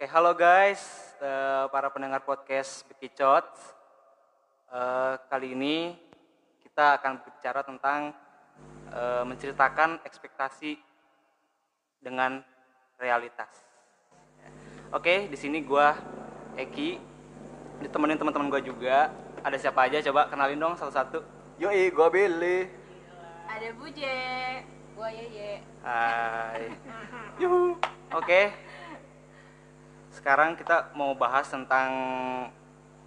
Oke, halo guys, eh, para pendengar podcast Bekicot. Eh, kali ini kita akan berbicara tentang eh, menceritakan ekspektasi dengan realitas. Oke, di sini gua Eki, ditemenin teman-teman gua juga. Ada siapa aja? Coba kenalin dong satu-satu. Yoi, gua Billy. Ada Buje, gua Yeye. Hai. Yuhu. Oke. Sekarang kita mau bahas tentang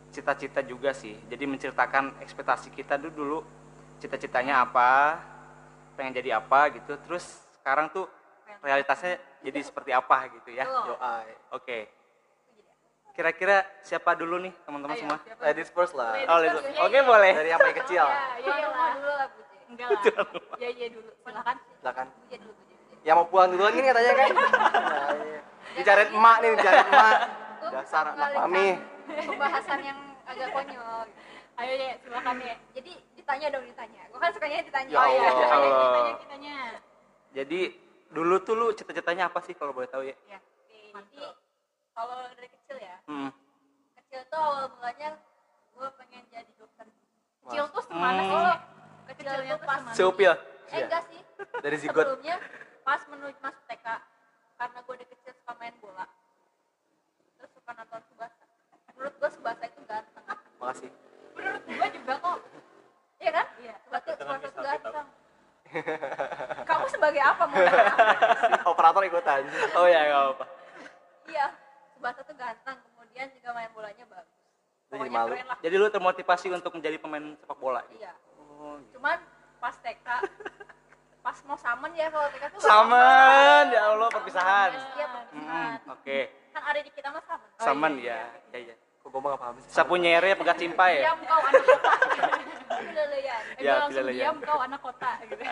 cita-cita juga sih. Jadi menceritakan ekspektasi kita dulu dulu cita-citanya apa, pengen jadi apa gitu. Terus sekarang tuh realitasnya jadi seperti apa gitu ya. Oke. Kira-kira siapa dulu nih teman-teman semua? siapa? Ladies first lah. Ladies Oh. Oke, boleh. Dari yang paling kecil. Ya, rumah lah. dulu lah. Enggak lah. Yeye dulu. Silakan. Silakan. Buje dulu. Yang mau pulang duluan gini katanya kan? Dicariin emak nih, dicariin emak. Dasar anak mami. Pembahasan yang agak konyol. Ayo Ye, silakan Ye. Jadi ditanya dong ditanya. Gua kan sukanya ditanya. Ya Oh iya, ditanya kitanya. Jadi dulu tuh lu cita-citanya apa sih kalau boleh tahu ya? Ya. Jadi kalau dari kecil ya. Hmm. Kecil tuh awal mulanya gue pengen jadi dokter. Kecil tuh semana sih? Hmm. Ye? Kecil Kecilnya tuh tuh pas? Seupil. Eh enggak sih. Dari zigot. Sebelumnya pas menuju masuk TK karena gue dari kecil suka main bola. Terus suka nonton Subasa. Menurut gue Subasa itu ganteng. Makasih. Menurut gua juga kok. Iya kan? Iya. Subasa Subasa itu ganteng. Kamu sebagai apa mau Operator ikutan. Oh ya, nggak apa-apa. Iya, Subasa tuh ganteng, kemudian juga main bolanya bagus. Jadi Pokoknya malu. keren lah. Jadi lu termotivasi untuk menjadi pemain sepak bola. Iya. Oh, gitu. Cuman pas TK, pas mau samen ya kalau TK tuh Saman, ya Allah perpisahan. Iya, perpisahan. Hmm, Oke, Kan ada di kita mah samen. Oh, saman iya, ya. Ya ya. Kok gua mah gak paham sih. Sapu nyere pegat cimpai ya. Diam kau anak kota. Leleyan. Eh, Ya, langsung diam kau anak kota gitu.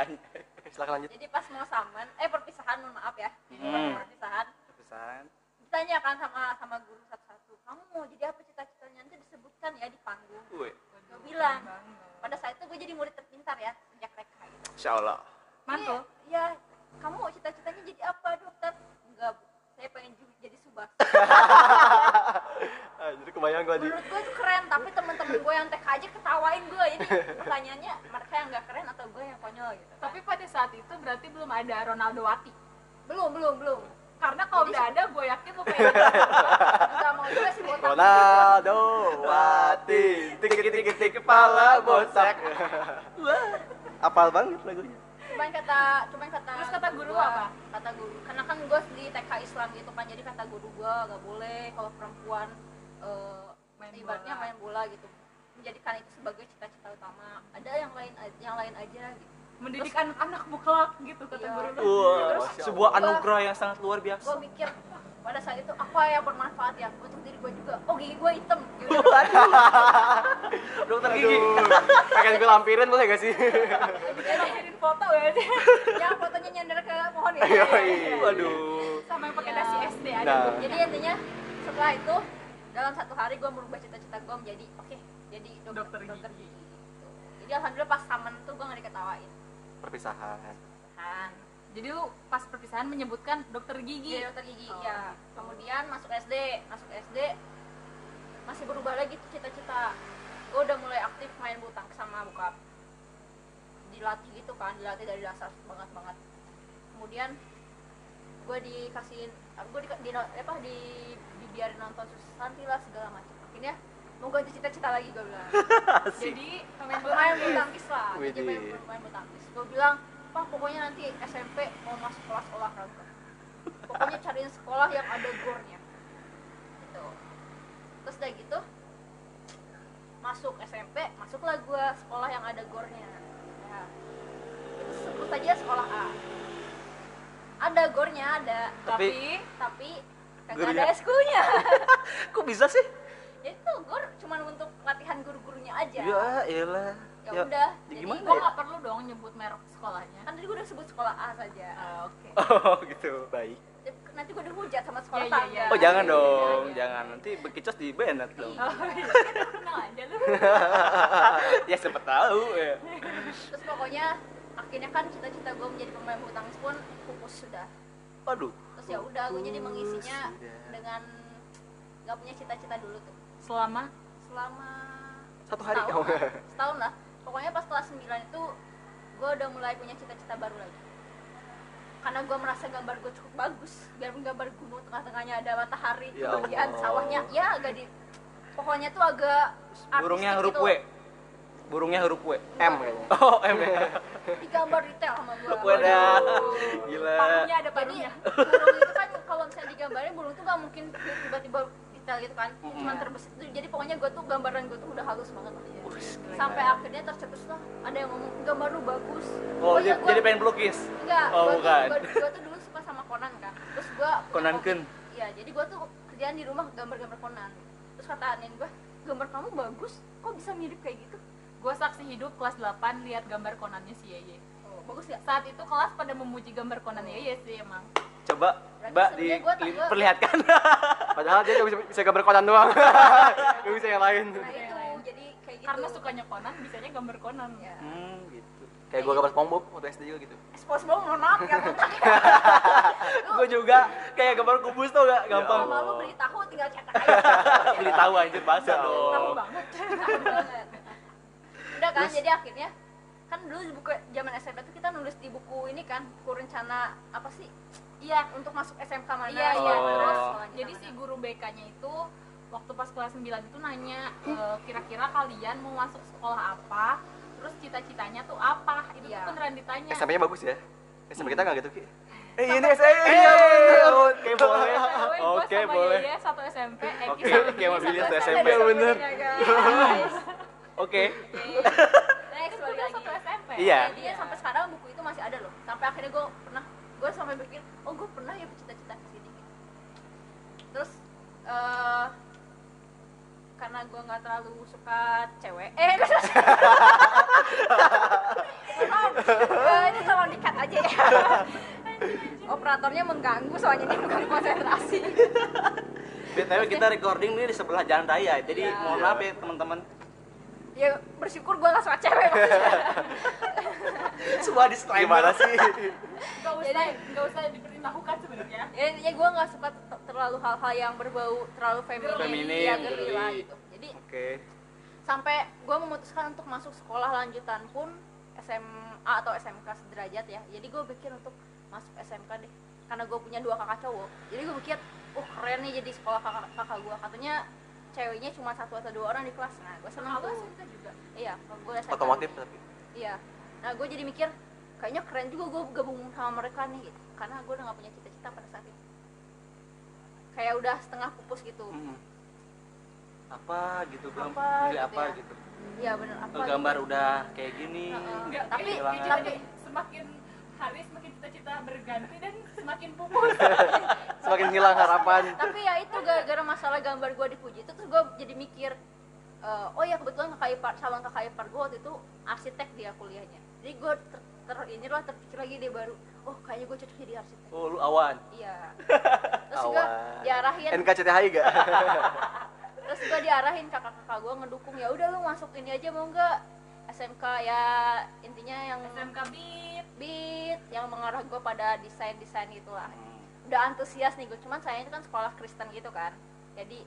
Silakan lanjut. Jadi pas mau samen, eh perpisahan mohon maaf ya. Hmm. Perpisahan. Perpisahan. Ditanya kan sama sama guru satu-satu, kamu mau jadi apa cita-citanya nanti disebutkan ya di panggung. Gue bilang, pada saat itu gue jadi murid terpintar ya sejak TK gitu. Insya Allah. Mantul. Iya, kamu cita-citanya jadi apa dokter? Enggak, Bu. saya pengen jadi subas. Ah, jadi kebayang gua di Menurut gue itu keren, tapi temen-temen gue yang TK aja ketawain gue. Jadi pertanyaannya mereka yang nggak keren atau gue yang konyol gitu. Tapi pada saat itu berarti belum ada Ronaldo Wati. Belum, belum, belum. Karena kalau udah ada, gue yakin lu pengen Enggak mau juga sih botak. Ronaldo Wati tik tik tik tik kepala botak. Apal banget lagunya. Cuman kata, cuman kata. Terus kata guru gua- apa? Kata guru, karena kan gue di TK Islam gitu kan, jadi kata guru gue nggak boleh kalau perempuan eh, Main ibaratnya bola. main bola gitu menjadikan itu sebagai cita-cita utama ada yang lain yang lain aja gitu mendidik anak-anak muklak gitu kata Iya. guru lu. Wah, Masya sebuah anugerah yang sangat luar gue biasa. mikir "Wah, pada saat itu apa yang bermanfaat ya untuk diri gue juga oh gigi gue hitam Dokter gigi. Pengen gue lampirin boleh gak sih? Lampirin foto ya dia. yang fotonya nyender ke pohon ya Yoi. Waduh. Sama yang pakai Iya. dasi SD ada. Nah. jadi intinya setelah itu dalam satu hari gue merubah cita-cita gue menjadi oke jadi dokter, Dokter dokter, gigi. gigi jadi alhamdulillah pas samen tuh gue gak diketawain Perpisahan. kan Jadi lu pas perpisahan menyebutkan dokter gigi. Iya dokter gigi Oh, ya. gitu. Kemudian masuk SD, masuk SD masih berubah lagi tuh cita-cita. Gue udah mulai aktif main bulu tangkis sama bokap. Dilatih gitu kan, dilatih dari dasar banget banget. Kemudian gue dikasihin, gue di, di, apa di dibiarin nonton Susanti lah segala macam. Akhirnya mau ganti cita-cita lagi gue bilang. Jadi pemain bulu tangkis lah. Jadi pemain bulu tangkis. Gue bilang, Pak pokoknya nanti SMP mau masuk kelas olahraga. Pokoknya cariin sekolah yang ada gornya. Gitu. Terus udah gitu, masuk SMP, masuklah gue sekolah yang ada gornya. Ya. Itu sebut aja sekolah A. Ada gornya ada, tapi tapi kagak ada eskulnya. Kok bisa sih? Ya itu gor cuma untuk latihan guru-gurunya aja. Ya, iyalah. Ya udah, ya jadi gimana gua ya? nggak perlu dong nyebut merek sekolahnya. Kan tadi gue udah sebut sekolah A saja. Ah, Oke. Oh, gitu. Baik. Nanti gue dihujat sama sekolah Iya, iya, tangga. iya. Oh, jangan Iya, dong, iya. jangan. Nanti bekicot di banned dong. Oh iya, kan kenal aja lu. ya siapa tahu ya. Terus pokoknya akhirnya kan cita-cita gue menjadi pemain bulu tangkis pun pupus sudah. Aduh. Terus ya udah gue jadi mengisinya Sudah. dengan nggak punya cita-cita dulu tuh Selama selama Satu hari setahun setahun lah pokoknya pas kelas 9 itu gue udah mulai punya cita-cita baru lagi karena gue merasa gambar gue cukup bagus biarpun gambar gunung tengah-tengahnya ada matahari Ya kemudian sawahnya ya agak di pokoknya tuh agak Burungnya artistik huruf gitu. W. Burungnya huruf W. M kayaknya. Oh, M ya. digambar detail sama gue. Gila. ada jadi paruhnya. burung itu kan kalau misalnya digambarin burung tuh gak mungkin tiba-tiba detail gitu kan cuman terbesit jadi pokoknya gue tuh gambaran gue tuh udah halus banget lah sampai akhirnya tercetus lah ada yang ngomong gambar lu bagus Oh, Pokoknya jadi, gua- jadi pengen pelukis. enggak Oh, bukan. tuh, gua, gua tuh dulu suka sama Conan kan terus gue Conan Kun. iya jadi gue tuh kerjaan di rumah gambar-gambar Conan terus kata anin gue gambar kamu bagus kok bisa mirip kayak gitu Gue saksi hidup kelas 8 lihat gambar Conannya si Yeye. oh, bagus ya Saat itu kelas pada memuji gambar Conan Yeye sih emang. Coba Mbak sebenarnya gua tak- di gua- perlihatkan. Padahal dia cuma bisa, bisa gambar konan doang. Gak bisa yang lain. nah itu jadi kayak gitu Karena sukanya Conan, bisanya gambar Conan. ya. Hmm, gitu. Kayak gua gambar SpongeBob waktu SD juga gitu. SpongeBob mohon maaf ya Gua juga kayak gambar kubus tuh gak gampang. Kalau lu beli tahu tinggal cetak aja. Beli tahu anjir bahasa Ya dong. Tahu banget. Udah kan, jadi akhirnya kan dulu di buku zaman SMP tuh kita nulis di buku ini kan buku rencana apa sih Iya, untuk masuk SMK mana Iya, iya. Oh. Terus jadi mana. si guru BK-nya itu waktu pas kelas 9 itu nanya e, kira-kira kalian mau masuk sekolah apa? Terus cita-citanya tuh apa? Itu Iya. tuh beneran ditanya. SMP-nya bagus ya. SMP kita gak gitu, Ki. Eh, ini Sampai- SMP. Iya. Oke, boleh. Oke, boleh. Satu SMP, Eki Oke, oke, sama Billy satu SMP. SMP. Bener. Oke. Next Kan balik kita lagi. satu SMP. Iya. Intinya sampai sekarang buku itu masih ada loh. Sampai akhirnya gue pernah gue sampai pikir, oh gue pernah ya bercita-cita ke sini. gitu. Terus eh karena gue nggak terlalu suka cewek, eh. Maaf, eh, ini tolong dikat aja ya. Operatornya mengganggu soalnya dia mengganggu konsentrasi. BTW kita recording nih di sebelah jalan raya. Jadi Iya. mohon maaf ya teman-teman. Ya bersyukur gue nggak suka cewek maksudnya. Sebuah disclaimer. Gimana sih? Gak usah, Jadi- gak usah diberitahukan sebenarnya. ya intinya gue nggak suka ter- terlalu hal-hal yang berbau terlalu feminin, ya girly lah girly. gitu jadi Oke. sampai gue memutuskan untuk masuk sekolah lanjutan pun SMA atau SMK sederajat ya jadi gue pikir untuk masuk SMK deh karena gue punya dua kakak cowok jadi gue pikir oh keren nih jadi sekolah kakak kakak gue katanya ceweknya cuma satu atau dua orang di kelas nah gue seneng tuh juga. iya gue Otomotif tapi. Iya. Nah, gue jadi mikir kayaknya keren juga gue gabung sama mereka nih gitu. Karena gue udah gak punya cita-cita pada saat itu. Kayak udah setengah pupus gitu. Hmm. Apa gitu belum? Apa Milih gitu apa ya. gitu. Iya bener apa? Gambar udah kayak gini. Heeh. nggak Tapi- tapi- semakin hari semakin cita-cita berganti dan semakin pupus. Semakin hilang harapan. Tapi ya itu gara-gara masalah gambar gue dipuji itu terus gue jadi mikir eh, oh ya kebetulan kakak ipar calon kakak ipar gue waktu itu arsitek dia kuliahnya. Jadi gue ter, ter ini lah terpikir lagi dia baru oh kayaknya gue cocok jadi arsitek. Oh, lu awan. Iya. Terus juga Awan. diarahin NKCTHI gak? terus gue diarahin kakak-kakak gue ngedukung ya udah lu masuk ini aja mau nggak SMK ya intinya yang SMK Beat. beat yang mengarah gue pada desain desain gitulah Hmm. udah antusias nih gue cuman saya itu kan sekolah Kristen gitu kan jadi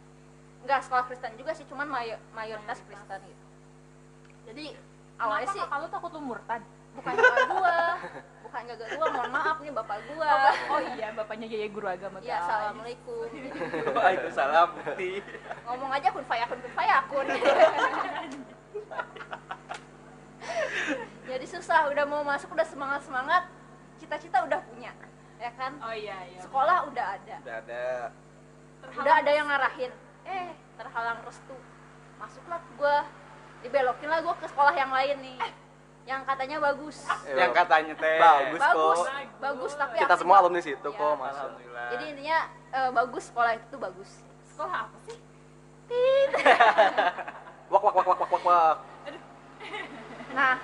nggak sekolah Kristen juga sih cuman mayo- mayoritas Kristen gitu jadi awalnya Kenapa sih kakak lu takut lu murtad? bukan kakak gue bukan kakak gue mohon maaf nih bapak gue Oh iya, bapaknya Yaya guru agama ya assalamualaikum Waalaikumsalam. Bukti. ngomong aja kun fayakun kun fayakun jadi susah udah mau masuk udah semangat semangat cita-cita udah punya ya kan Oh iya iya. sekolah udah ada Udah ada. udah ada yang ngarahin eh terhalang restu masuklah gue dibelokin lah gue ke sekolah yang lain nih yang katanya bagus Yang katanya teh. Bagus bagus kok. bagus tapi Kita semua alumni situ Iya. kok, masuk. Alhamdulillah. jadi intinya eh, bagus sekolah itu tuh bagus Sekolah apa sih? Wak wak wak wak wak wak wak. Nah,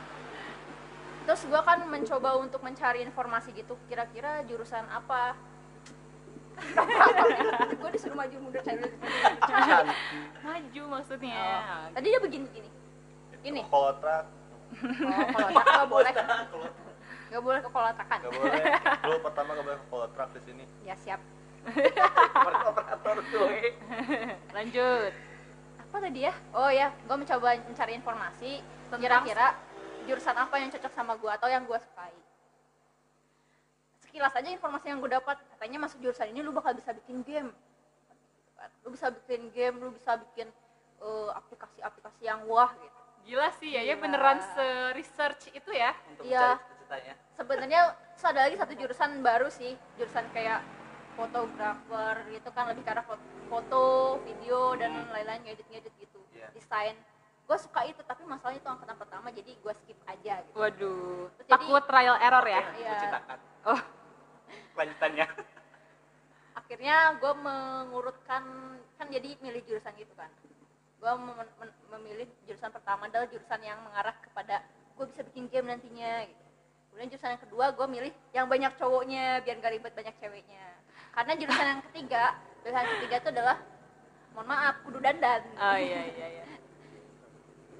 terus gue kan mencoba untuk mencari informasi gitu, kira-kira jurusan apa? gue disuruh maju mundur cari dulu. Maju maksudnya. Oh, Tadi dia begini gini. Ini. Kolotrak Oh, nggak boleh. Nggak boleh ke kolatakan. nggak boleh. Lu pertama nggak boleh ke kolotrak di sini. Ya siap. kalkulator gue Lanjut. apa tadi ya oh ya gue mencoba mencari informasi kira-kira jurusan apa yang cocok sama gue atau yang gue sukai? Sekilas aja informasi yang gue dapat. Katanya masuk jurusan ini lu bakal bisa bikin game. Lu bisa bikin game lu bisa bikin eh, aplikasi-aplikasi yang wah gitu. Gila sih ya, ya beneran se-research itu ya. untuk Iya. sebenarnya terus ada lagi satu jurusan baru sih. Jurusan kayak fotografer gitu kan lebih ke arah fo- foto video dan lain-lain ngedit-ngedit gitu. Iya. desain gue suka itu tapi masalahnya itu angkatan pertama jadi gue skip aja gitu Waduh. Terus jadi- Takut trial error ya. Iya. citakan Oh, lanjutannya akhirnya gue mengurutkan kan jadi milih jurusan gitu kan gue memilih jurusan pertama adalah jurusan yang mengarah kepada gue bisa bikin game nantinya gitu kemudian jurusan yang kedua gue milih yang banyak cowoknya biar gak ribet banyak ceweknya karena jurusan yang ketiga jurusan yang ketiga itu adalah mohon maaf kudu dandan oh iya iya iya.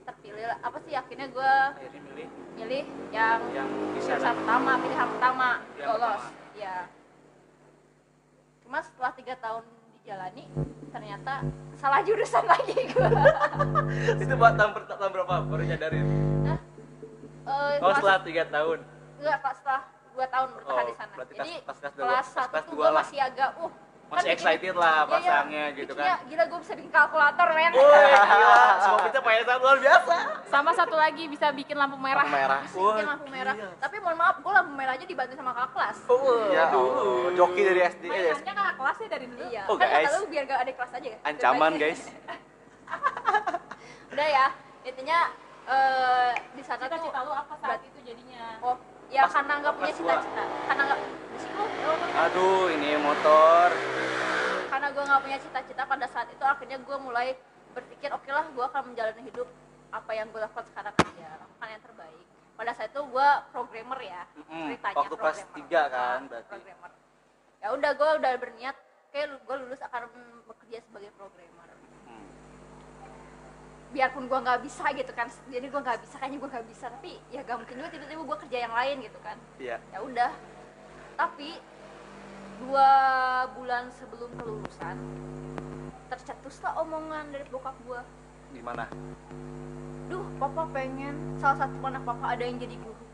terpilih apa sih akhirnya gue milih. Milih yang yang bisa jurusan pertama pilihan pertama. Pilihan lolos. pertama. ya cuma setelah tiga tahun dijalani ternyata salah jurusan lagi gue itu buat tahun, tahun berapa baru nyadarin? Nah, eh, oh setelah tiga tahun. Enggak pas setelah dua tahun bertahan Oh, di sana. jadi pas- pas kelas satu tuh gue masih agak uh masih kan excited lah iya, iya, pasangnya gitu bikinnya, kan. gila gue bisa bikin kalkulator men. Woi, gila, semua kita PSA luar biasa. Sama satu lagi bisa bikin lampu merah. Lampu merah. Bisa bikin lampu merah. tapi mohon maaf gue lampu merah aja dibantu sama kakak kelas. Oh, joki dari SD ya Mainannya kakak kelasnya dari dulu. iya. Oh, kan kata guys. lu biar gak ada kelas aja ya. Ancaman guys. udah ya intinya eh di sana tuh Cita-cita lu apa saat itu jadinya? oh ya Pas- karena nggak punya cita-cita. Karena nggak aduh ini motor. Karena gue nggak punya cita-cita pada saat itu akhirnya gue mulai berpikir oke lah gue akan menjalani hidup apa yang gue lakukan sekarang aja. Lakukan yang terbaik. Pada saat itu gue programmer ya Mm-mm, ceritanya waktu kelas tiga kan, Ah, berarti. programmer. Ya udah gue udah berniat kayak gue lulus akan bekerja sebagai programmer. Biarpun gue nggak bisa gitu kan jadi gue nggak bisa kayaknya gue nggak bisa tapi ya gak mungkin juga tiba-tiba gue kerja yang lain gitu kan. Iya. Ya udah. Tapi dua bulan sebelum kelulusan tercetuslah omongan dari bokap gue gimana? Duh papa pengen salah satu anak papa ada yang jadi guru.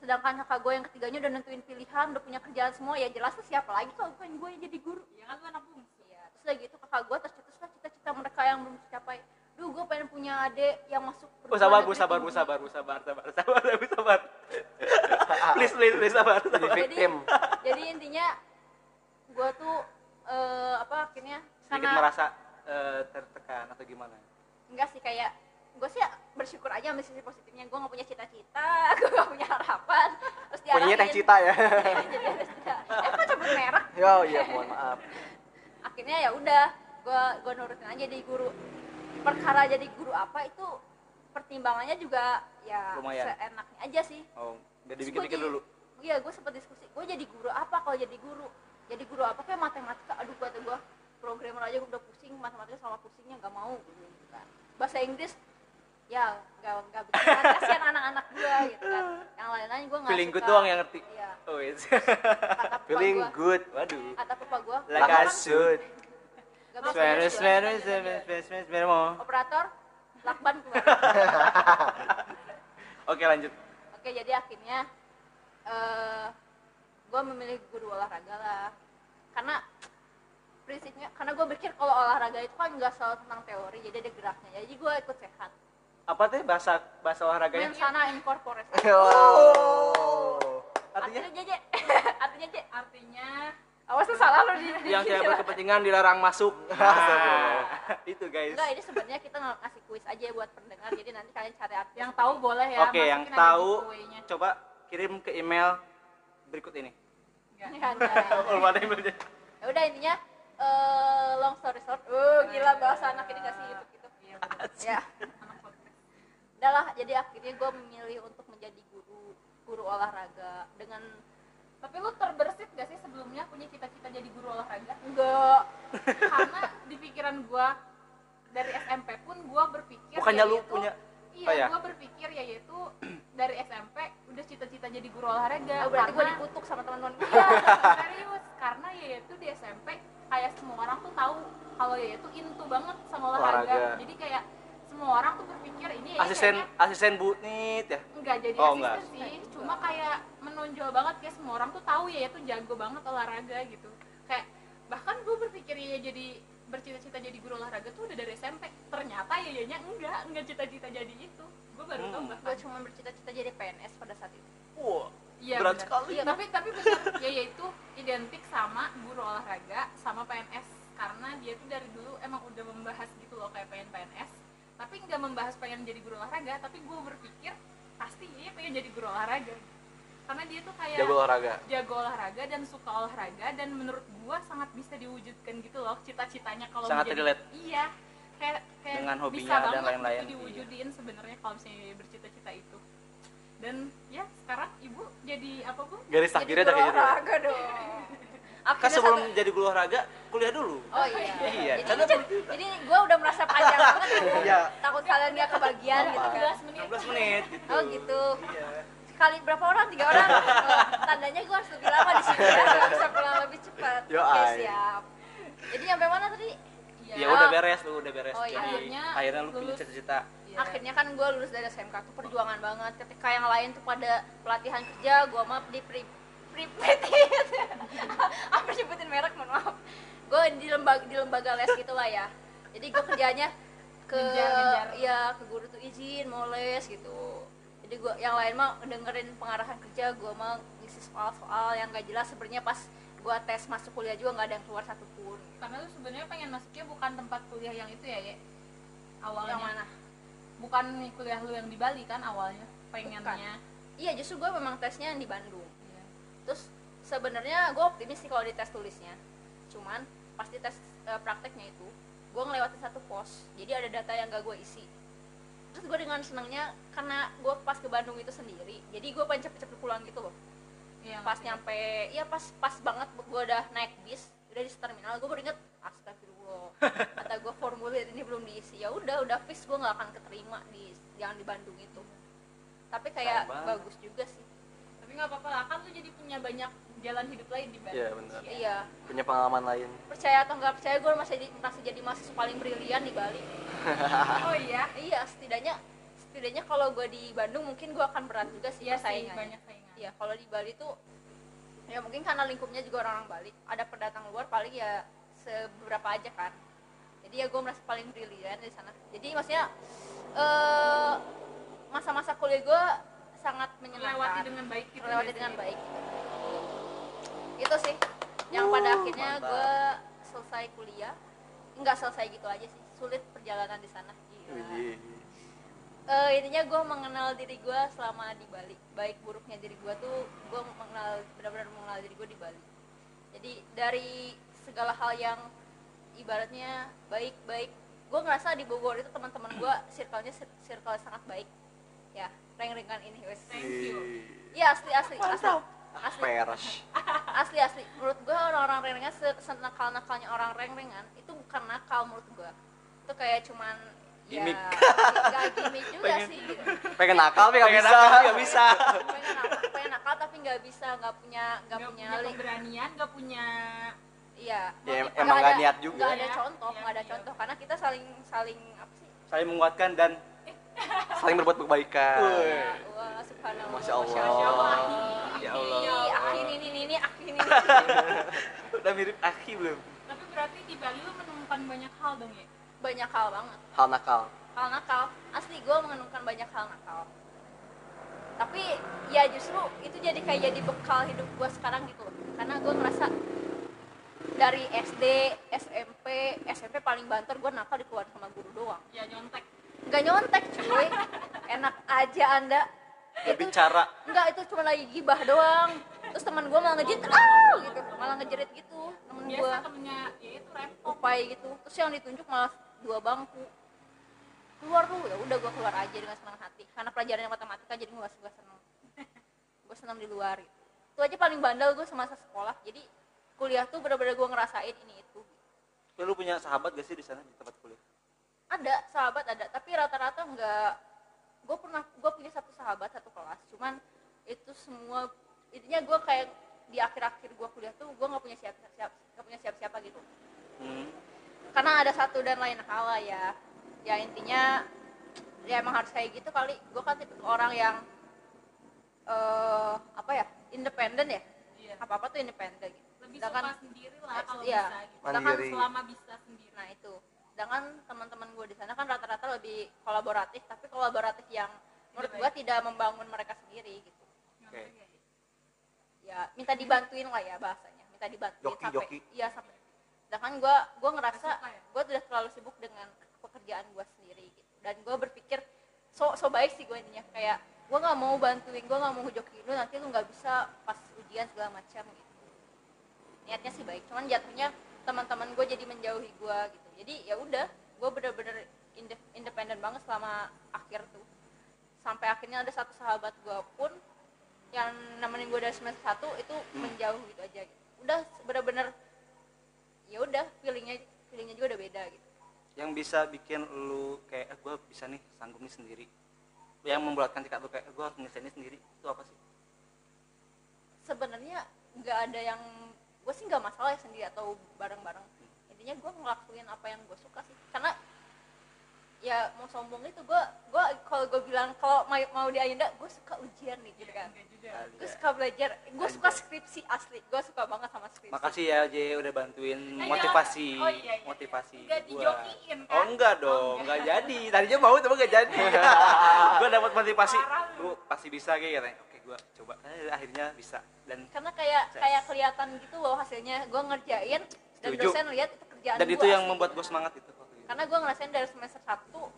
Sedangkan kakak gue yang ketiganya udah nentuin pilihan udah punya kerjaan semua ya jelas lah siapa lagi kalau bukan gue yang jadi guru. Ya kan lu anak bungsu. Iya, terus lagi itu kakak gue tercetuslah cita-cita mereka yang belum tercapai duh gue pengen punya adik yang masuk Oh perguruan sabar bu, negeri sabar bu, tinggi." sabar bu, sabar, sabar, sabar, sabar, sabar. please, please, please, sabar. sabar. Jadi victim. jadi intinya gue tuh eh, apa akhirnya sedikit karena merasa eh, tertekan atau gimana? Enggak sih kayak gue sih bersyukur aja ambil sisi positifnya. Gue gak punya cita-cita gue gak punya harapan. Terus diarahin punya teh cita ya? Jadi cita. Eh kok cabut merah oh iya mohon maaf. Akhirnya ya udah gue gue nurutin aja jadi guru perkara jadi guru apa itu pertimbangannya juga ya Lumayan. seenaknya aja sih. Oh Terus dipikir-pikir gua dulu? Iya gue sempat diskusi gue jadi guru apa kalau jadi guru? Jadi guru apa kayak matematika? Aduh kata gue programmer aja udah pusing matematika sama pusingnya nggak mau. Gitu kan bahasa Inggris ya nggak nggak bisa kasihan anak-anak gue gitu kan. Yang lain-lain gue nggak Feeling suka. good doang yang ngerti. iya. Oh, yes. kata papa feeling gue good waduh. Kata papa gue like I should Spanish, Spanish, Spanish, Spanish, mau. operator lakban keluar. Oke, lanjut. oke jadi akhirnya eh gue memilih guru olahraga lah. Karena prinsipnya karena gue pikir kalau olahraga itu kan nggak selalu tentang teori jadi ada geraknya. Jadi gue ikut sehat. Apa teh bahasa bahasa olahraganya? mensana incorpore oh. Artinya? Artinya jeje artinya je Artinya awas tuh salah lo di, di yang tidak berkepentingan dilarang masuk. Nah, itu guys. enggak ini sebenarnya kita ng- ngasih kuis aja buat pendengar jadi nanti kalian cari arti yang tahu boleh ya. oke yang tahu coba kirim ke email berikut ini ada belajar. ya udah intinya eh long story short uh gila bahasa anak ini gak sih gitu gitu Iya, ya Anak podcast. udah lah jadi akhirnya gue memilih untuk menjadi guru guru olahraga dengan Tapi lu terbersit gak sih sebelumnya punya cita-cita jadi guru olahraga? enggak Karena di pikiran gua dari SMP pun gua berpikir bukannya lu yaitu- punya Iya, Oh, ya? gua berpikir ya yaitu dari SMP udah cita-cita jadi guru olahraga. oh, berarti gue karena- dikutuk sama teman-teman gue Iya, serius karena ya itu di SMP kayak semua orang tuh tahu kalau ya itu into banget sama Olahraga. olahraga jadi kayak semua orang tuh berpikir ini ya asisten kayaknya asisten Bu Nit ya? Enggak jadi Oh, asisten enggak. sih cuma kayak menonjol banget kayak semua orang tuh tahu ya itu jago banget olahraga gitu. Kayak bahkan gue berpikir ya jadi bercita-cita jadi guru olahraga tuh udah dari SMP ternyata ya yanya enggak enggak cita-cita jadi itu. Gue baru tahu Hmm. bahkan. Gue cuma bercita-cita jadi PNS pada saat itu. Wah Iya, berat benar. sekali. Iya, tapi tapi benar. Ya yaitu identik sama guru olahraga sama PNS karena dia tuh dari dulu emang udah membahas gitu loh kayak pengen PNS tapi nggak membahas pengen jadi guru olahraga tapi gue berpikir pasti dia pengen jadi guru olahraga karena dia tuh kayak jago olahraga jago olahraga dan suka olahraga dan menurut gua sangat bisa diwujudkan gitu loh cita-citanya kalau Sangat menjadi- relate. iya kayak kayak Dengan hobinya bisa dan banget lain-lain. gitu diwujudin sebenarnya kalau misalnya bercita-cita itu dan ya sekarang ibu jadi apa bu garis jadi takdirnya gitu ya? olahraga dong kan sebelum satu- jadi guru olahraga kuliah dulu Oh iya. Iya, Jadi, karena jadi, jadi gue udah merasa panjang banget. Iya. Takut kalian gak kebagian gitu kan. 16 menit 16 menit gitu Oh gitu. iya Sekali berapa orang? Tiga orang. Oh, tandanya gue harus lebih lama di sini ya. Gak bisa pulang lebih cepat. Yo, Oke siap. Jadi nyampe mana tadi? ya udah beres lu udah beres Oh, iya. Jadi, Akhirnya akhirnya lu punya lulus. cita-cita Iya. Akhirnya kan gue lulus dari SMK tuh perjuangan banget. Ketika yang lain tuh pada pelatihan kerja, gue mah di pri pripetit. Apa sebutin merek mohon maaf. Gue di lembaga di lembaga les gitu lah ya. Jadi gue kerjanya ke Ngejar, ngejar. ya ke guru tuh izin mau les gitu. Jadi gue yang lain mah dengerin pengarahan kerja, gue mah ngisi soal-soal yang gak jelas sebenarnya pas gue tes masuk kuliah juga nggak ada yang keluar satupun. karena lu sebenarnya pengen masuknya bukan tempat kuliah yang itu ya ya awalnya Yang mana? bukan kuliah lu yang di Bali kan awalnya pengennya Iya justru gue memang tesnya yang di Bandung. Terus sebenarnya gue optimis sih kalau di tes tulisnya. Cuman pasti tes eh, prakteknya itu gue ngelewatin satu pos jadi ada data yang gak gue isi. Terus gue dengan senangnya karena gue pas ke Bandung itu sendiri jadi gue pengen cepet-cepet pulang gitu loh. Iya, pas ngerti. nyampe ya pas pas banget gue udah naik bis udah di terminal gue baru inget astagfirullah kata gue formulir ini belum diisi. Ya udah udah fix gue nggak akan keterima di yang di Bandung itu. Tapi kayak bagus juga sih tapi nggak apa-apa lah kan lu jadi punya banyak jalan hidup lain di Bali. Iya, benar. iya. Punya pengalaman lain. Percaya atau nggak percaya gue masih jadi masih jadi mahasiswa paling brilian di Bali. Oh iya? Iya setidaknya setidaknya kalau gue di Bandung mungkin gue akan berat juga sih iya sih persaingannya. banyak saingan. Iya kalau di Bali tuh ya mungkin karena lingkupnya juga orang-orang Bali. Ada pendatang luar paling ya seberapa aja kan. Jadi ya gue merasa paling brilian di sana. Jadi maksudnya eh masa-masa kuliah gue sangat menyenangkan. Melewati dengan baik gitu melewati ya dengan sih. baik. Itu sih yang pada Uh, akhirnya mantap. gue selesai kuliah. Nggak selesai gitu aja sih sulit perjalanan di sana. Gila. Eh, intinya gue mengenal diri gue selama di Bali. Baik buruknya diri gue tuh gue mengenal benar-benar mengenal diri gue di Bali. Jadi dari segala hal yang ibaratnya baik-baik gue ngerasa di Bogor itu teman-teman gue circle-nya cir- circle sangat baik reng-rengan ini wes Thank you. Iya asli asli asli Mantap. asli peres asli asli menurut gue orang-orang reng-rengan se- senakal nakalnya orang reng-rengan itu bukan nakal menurut gue itu kayak cuman Gimik. ya gak gimmick juga Pengen- sih gitu. pengen nakal tapi nggak bisa nggak bisa. pengen nakal, pengen nakal tapi nggak bisa nggak punya nggak punya punya keberanian nggak punya iya Ya, emang nggak ada- niat juga. nggak ada Ya, contoh iya, nggak ada iya. contoh karena kita saling saling apa sih saling menguatkan dan saling berbuat kebaikan. Wah subhanallah. Masya Allah. Masya Allah. Ya Ini, Allah. akhir ini ini ini akhir ini. Udah mirip Aki belum? Tapi berarti di Bali lu menemukan banyak hal dong ya? Banyak hal banget. Hal nakal. Hal nakal. Asli gue menemukan banyak hal nakal. Tapi ya justru itu jadi kayak jadi bekal hidup gue sekarang gitu. Loh karena gue ngerasa dari SD SMP SMP paling banter gue nakal dikeluarin sama guru doang. Ya nyontek nggak nyontek cuy. Enak aja anda. Itu bicara. Enggak itu cuma lagi gibah doang. Terus teman gue malah ngejerit ah! gitu. Malah ngejerit gitu temen gue biasa temennya ya itu repot. Upai gitu. Terus yang ditunjuk malah dua bangku. Keluar lu ya udah gue keluar aja dengan senang hati. Karena pelajarannya matematika jadi gue gak suka seneng. Gue senang di luar gitu. itu aja paling bandel gue semasa sekolah. Jadi kuliah tuh bener-bener gue ngerasain ini itu. Lu punya sahabat gak sih di sana di tempat kuliah ada sahabat ada. Tapi rata-rata nggak gue pernah gue punya satu sahabat satu kelas. Cuman itu semua intinya gue kayak di akhir-akhir gue kuliah tuh gue nggak punya siapa siapa nggak punya siapa siapa gitu karena ada satu dan lain hal lah ya. Ya intinya ya emang harus kayak gitu kali. Gue kan tipe orang yang eh apa ya independen ya? Iya. apa apa tuh independen. Gitu lebih Sedangkan- suka sendiri lah Eh, kalau iya. bisa gitu. Mandiri. selama bisa sendiri. Nah itu sedangkan teman-teman gue di sana kan rata-rata lebih kolaboratif tapi kolaboratif yang menurut gue tidak membangun mereka sendiri gitu. Oke. ya minta dibantuin lah ya bahasanya. Minta dibantuin Joki, sampai joki. iya sampai. Sedangkan gue gue ngerasa ya? gue udah terlalu sibuk dengan pekerjaan gue sendiri gitu. Dan gue berpikir so so baik sih gue intinya. Kayak gue nggak mau bantuin gue nggak mau ngejoki lu nanti lu nggak bisa pas ujian segala macam gitu. Niatnya sih baik cuman jatuhnya teman-teman gue jadi menjauhi gue gitu. Jadi ya udah gue bener-bener inde- independen banget selama akhir tuh. Sampai akhirnya ada satu sahabat gue pun yang nemenin gue dari semester satu itu menjauh gitu aja gitu. udah bener-bener ya udah feelingnya feelingnya juga udah beda gitu. Yang bisa bikin lu kayak eh, gue bisa nih sanggup nih sendiri. Yang membuatkan tekad lu kayak gue harus ini sendiri. Itu apa sih? Sebenarnya nggak ada yang gue sih nggak masalah ya sendiri atau bareng-bareng. Intinya gue ngelakuin apa yang gue suka sih. Karena ya mau sombong itu gue gue kalau gue bilang kalau mau, mau di Ayunda gue suka ujian nih gitu kan. Enggak gue suka belajar. Gue suka skripsi asli. Gue suka banget sama skripsi. Makasih ya J udah bantuin motivasi oh, iya, iya. motivasi Nggak gua. dijokiin, kan? oh enggak dong. Enggak. Jadi. Tadinya mau tapi enggak jadi. Gue dapat motivasi. Lu. Pasti bisa kayak katanya. oke gue coba. Eh, akhirnya bisa. Dan karena kayak Yes. kayak kelihatan gitu loh hasilnya. Gue ngerjain dan Setuju. dosen lihat itu kerjaan dan gua. itu yang membuat gue semangat itu karena gue ngerasain dari semester satu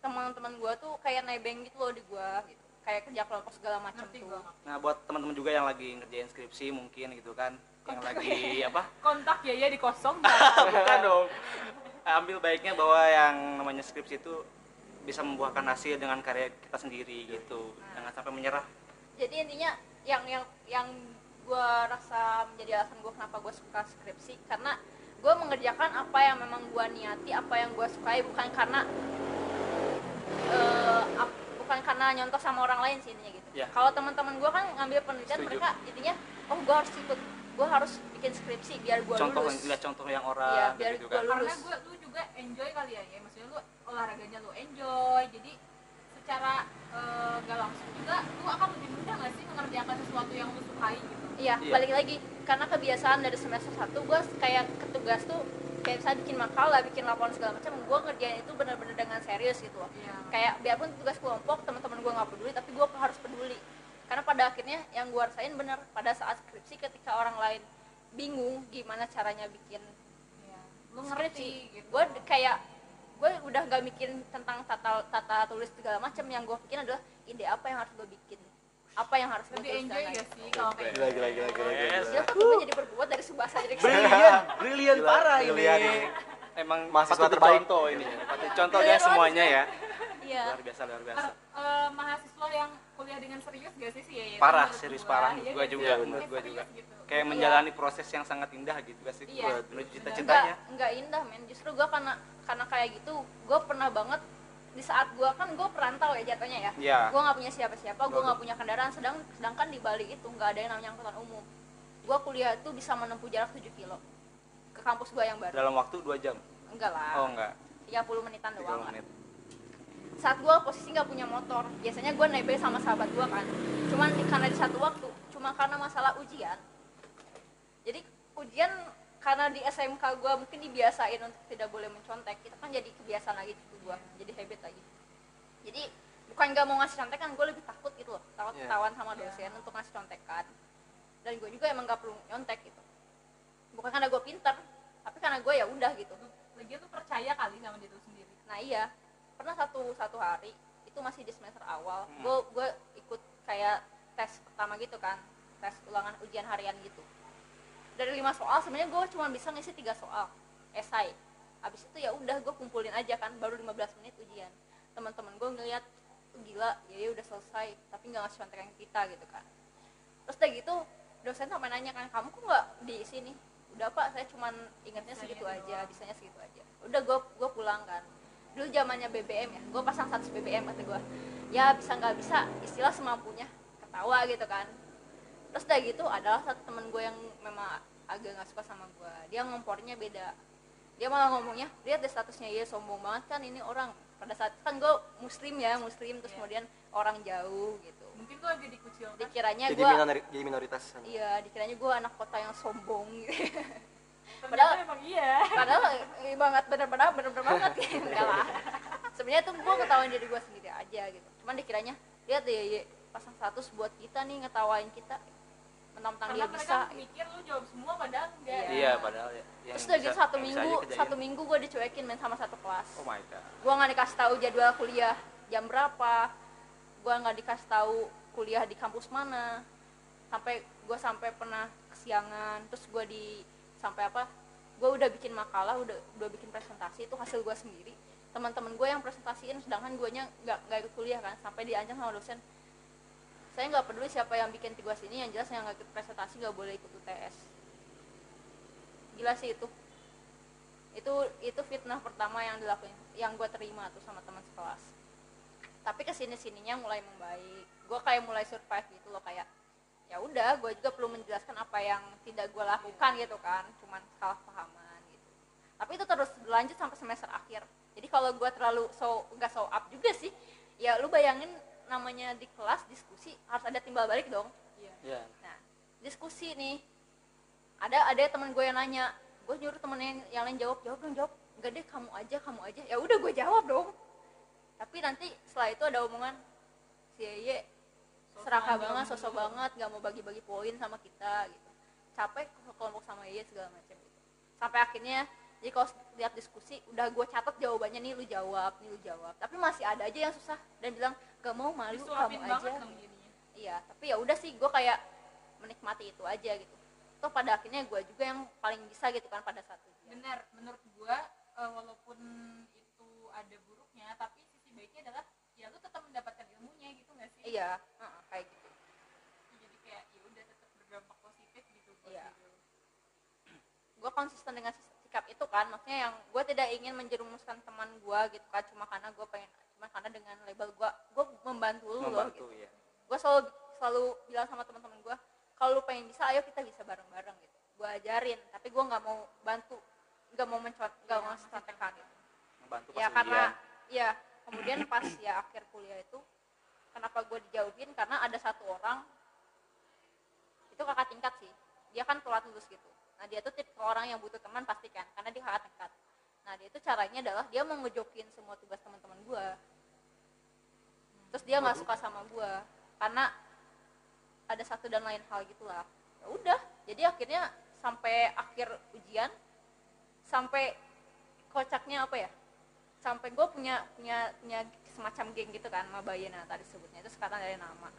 teman-teman gue tuh kayak nebeng gitu loh di gue gitu. Kayak kerja kelompok segala macam tuh. gue nah buat teman-teman juga yang lagi ngerjain skripsi mungkin gitu kan. Yang lagi apa? Kontak ya ya di kosong. Bukan dong. Ambil baiknya bahwa yang namanya skripsi itu bisa membuahkan hasil dengan karya kita sendiri gitu jangan sampai menyerah jadi intinya yang yang yang gue rasa menjadi alasan gue kenapa gue suka skripsi karena gue mengerjakan apa yang memang gue niati apa yang gue sukai bukan karena eh, ap- bukan karena nyontoh sama orang lain sih intinya gitu Ya. kalau teman-teman gue kan ngambil penelitian Setuju. mereka intinya oh gue harus ikut gue harus bikin skripsi biar gue contoh lulus lihat contoh yang Iya, orang biar gitu gua kan lulus. karena gue juga enjoy kali ya ya maksudnya lu olahraganya lu enjoy jadi secara eh, nggak langsung juga lu akan lebih mudah nggak sih mengerjakan sesuatu yang lu sukai gitu Iya, Iya. balik lagi karena kebiasaan dari semester 1 gue kayak ketugas tuh kayak misalnya bikin makalah, bikin laporan segala macam, gue ngerjain itu bener-bener dengan serius gitu loh. Iya. Kayak biarpun tugas kelompok teman-teman gue nggak peduli, tapi gue harus peduli. Karena pada akhirnya yang gue rasain bener pada saat skripsi ketika orang lain bingung gimana caranya bikin. Lu skripsi, ngerti gitu gue kayak gue udah nggak mikirin tentang tata tata tulis segala macam yang gue pikirin adalah ide apa yang harus gue bikin apa yang harus gue lebih tulis enjoy gak lain. sih kalau kayak Gila, gila, gila, gila, gila. Yes. Gila kok gue jadi berbuat dari subasa jadi ke sini. brilian brilian parah ini emang Mahasiswa terbaik. dicontoh ini patut contoh Brilian ya semuanya ya Iya. luar biasa luar biasa Eh, mahasiswa yang kuliah dengan serius gak sih sih ya ya? Parah, serius gua, parah. iya Gua gak juga, menurut Kayak gua serius juga. gitu. kayak Iya. menjalani proses yang sangat indah gitu gak sih Iya. menuju Enggak, cita-citanya enggak indah men. Justru gue karena karena kayak gitu, gue pernah banget di saat gue kan gue perantau ya jatuhnya ya. Iya. Gue nggak punya siapa-siapa, gue nggak punya kendaraan. Sedang sedangkan di Bali itu nggak ada yang namanya angkutan umum. Gue kuliah itu bisa menempuh jarak 7 kilo ke kampus gue yang baru. dalam waktu 2 jam Enggak lah. oh enggak 30 menitan 30 doang lah. Saat gue posisi nggak punya motor biasanya gue nebeng sama sahabat gue kan. Cuman karena di satu waktu cuma karena masalah ujian. Jadi ujian karena di SMK gue mungkin dibiasain untuk tidak boleh mencontek itu kan jadi kebiasaan lagi gitu gue jadi habit lagi. Jadi bukan nggak mau ngasih contekan gue lebih takut gitu loh takut Iya. ketahuan sama dosen untuk ngasih contekan. Dan gue juga emang nggak perlu nyontek gitu. Bukan karena gue pinter tapi karena gue ya udah gitu. Lagi lu percaya kali sama diri sendiri. Nah iya, pernah satu satu hari itu masih di semester awal, Hmm. gue gue ikut kayak tes pertama gitu kan, tes ulangan ujian harian gitu. Dari lima soal sebenarnya gue cuma bisa ngisi tiga soal, esai. Habis itu ya udah gue kumpulin aja kan, baru 15 menit ujian. Teman-teman gue ngeliat "Oh, gila, ya ya udah selesai, tapi nggak ngasih contekan kita gitu kan. Terus udah gitu dosen sampai nanya kan, kamu kok nggak di sini? Udah pak, saya cuman ingatnya segitu aja, bisanya segitu aja. Udah gue gue pulang kan. Dulu zamannya BBM ya, gue pasang 100 BBM kata gue. Ya bisa nggak bisa, istilah semampunya, ketawa gitu kan. Terus udah gitu adalah satu temen gue yang memang agak nggak suka sama gue. Dia ngompornya beda. dia malah ngomongnya lihat deh statusnya ya sombong banget kan ini orang pada saat kan gue muslim ya muslim terus Iya. kemudian orang jauh gitu mungkin tuh agak dikucilkan dikiranya gue jadi minoritas iya dikiranya gue anak kota yang sombong gitu Padahal- emang iya. padahal banget bener-bener bener-bener banget. Gitu enggak lah. Sebenarnya tuh gue ngetawain diri gue sendiri aja gitu. Cuman dikiranya lihat deh pasang status buat kita nih ngetawain kita mentang-mentang karena dia mereka bisa. mikir lu jawab semua padahal enggak. Iya. Iya, padahal ya. yang terus udah gitu satu yang bisa minggu satu minggu gue dicuekin main sama satu kelas. Oh my god. gue nggak dikasih tahu jadwal kuliah jam berapa gue nggak dikasih tahu kuliah di kampus mana. Sampai gue sampai pernah kesiangan terus gue di sampai apa gue udah bikin makalah udah udah bikin presentasi itu hasil gue sendiri. Teman-teman gue yang presentasiin sedangkan gue nya nggak nggak ikut kuliah kan sampai diancam sama dosen. Saya nggak peduli siapa yang bikin tugas ini yang jelas yang nggak ikut presentasi nggak boleh ikut UTS gila sih itu. Itu itu fitnah pertama yang dilakuin yang gue terima tuh sama teman sekelas. Tapi ke sini sininya mulai membaik. Gue kayak mulai survive gitu loh kayak ya udah gue juga perlu menjelaskan apa yang tidak gue lakukan gitu kan cuman salah pahaman gitu tapi itu terus berlanjut sampai semester akhir jadi kalau gue terlalu so nggak so up juga sih ya lu bayangin namanya di kelas diskusi harus ada timbal balik dong iya Iya. Nah, diskusi nih. Ada ada teman gue yang nanya, gue nyuruh temen yang, yang lain jawab, jawab dong jawab. Enggak deh, kamu aja, kamu aja. Ya udah gue jawab dong. Tapi nanti setelah itu ada omongan si Yeye serakah banget, sosok banget, gak mau bagi-bagi poin sama kita gitu. Capek kelompok sama Yeye segala macam gitu. Sampai akhirnya jadi kalau lihat diskusi udah gue catat jawabannya nih lu jawab, nih lu jawab. Tapi masih ada aja yang susah dan bilang gak mau malu disuapin kamu aja. jadinya Iya, tapi ya udah sih gue kayak menikmati itu aja gitu. Toh pada akhirnya gue juga yang paling bisa gitu kan pada saat ujian. benar menurut gua eh, walaupun itu ada buruknya tapi sisi baiknya adalah ya lu tetap mendapatkan ilmunya gitu nggak sih Iya, heeh, kayak gitu. jadi kayak ya udah tetap berdampak positif gitu buat Iya. Gue konsisten dengan sikap itu kan, maksudnya yang gue tidak ingin menjerumuskan teman gue gitu kan, cuma karena gue pengen, cuma karena dengan label gue, gue membantu lu loh gitu. Membantu ya. Gue selalu selalu bilang sama teman-teman gue, kalau lu pengen bisa, ayo kita bisa bareng-bareng gitu. Gue ajarin, tapi gue nggak mau bantu, nggak mau mencot, nggak mau contekan gitu. Membantu pas ya karena ya kemudian pas ya akhir kuliah itu kenapa gue dijauhin? Karena ada satu orang itu kakak tingkat sih. Dia kan telat lulus gitu. Nah dia tuh tipe orang yang butuh teman pasti kan karena dia kakak tingkat. Nah dia itu caranya adalah dia mau ngejokin semua tugas teman-teman gue terus dia nggak suka sama gue karena ada satu dan lain hal gitulah ya udah jadi akhirnya sampai akhir ujian sampai kocaknya apa ya? Sampai gue punya punya punya semacam geng gitu kan Mabayana tadi sebutnya itu sekarang dari nama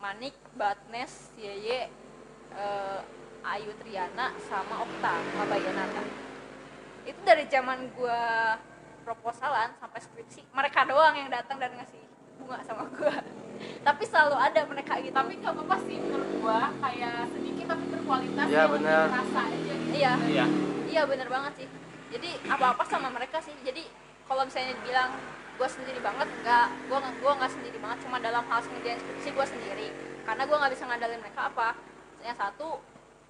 Manik, Batnes, Yeye, eh, Ayu Triana sama Okta Mabayanata itu dari zaman gue proposalan sampai skripsi mereka doang yang datang dan ngasih bunga sama gue tapi selalu ada mereka gitu tapi nggak apa-apa sih menurut gua kayak sedikit tapi berkualitas Iya, yang benar. terasa aja gitu iya Iya. Iya bener banget sih. Jadi apa-apa sama mereka sih. Jadi kalau misalnya dibilang gue sendiri banget, nggak, gue gue nggak sendiri banget. Cuma dalam hal ngerjain skripsi gue sendiri. Karena gue nggak bisa ngandalin mereka apa. Yang satu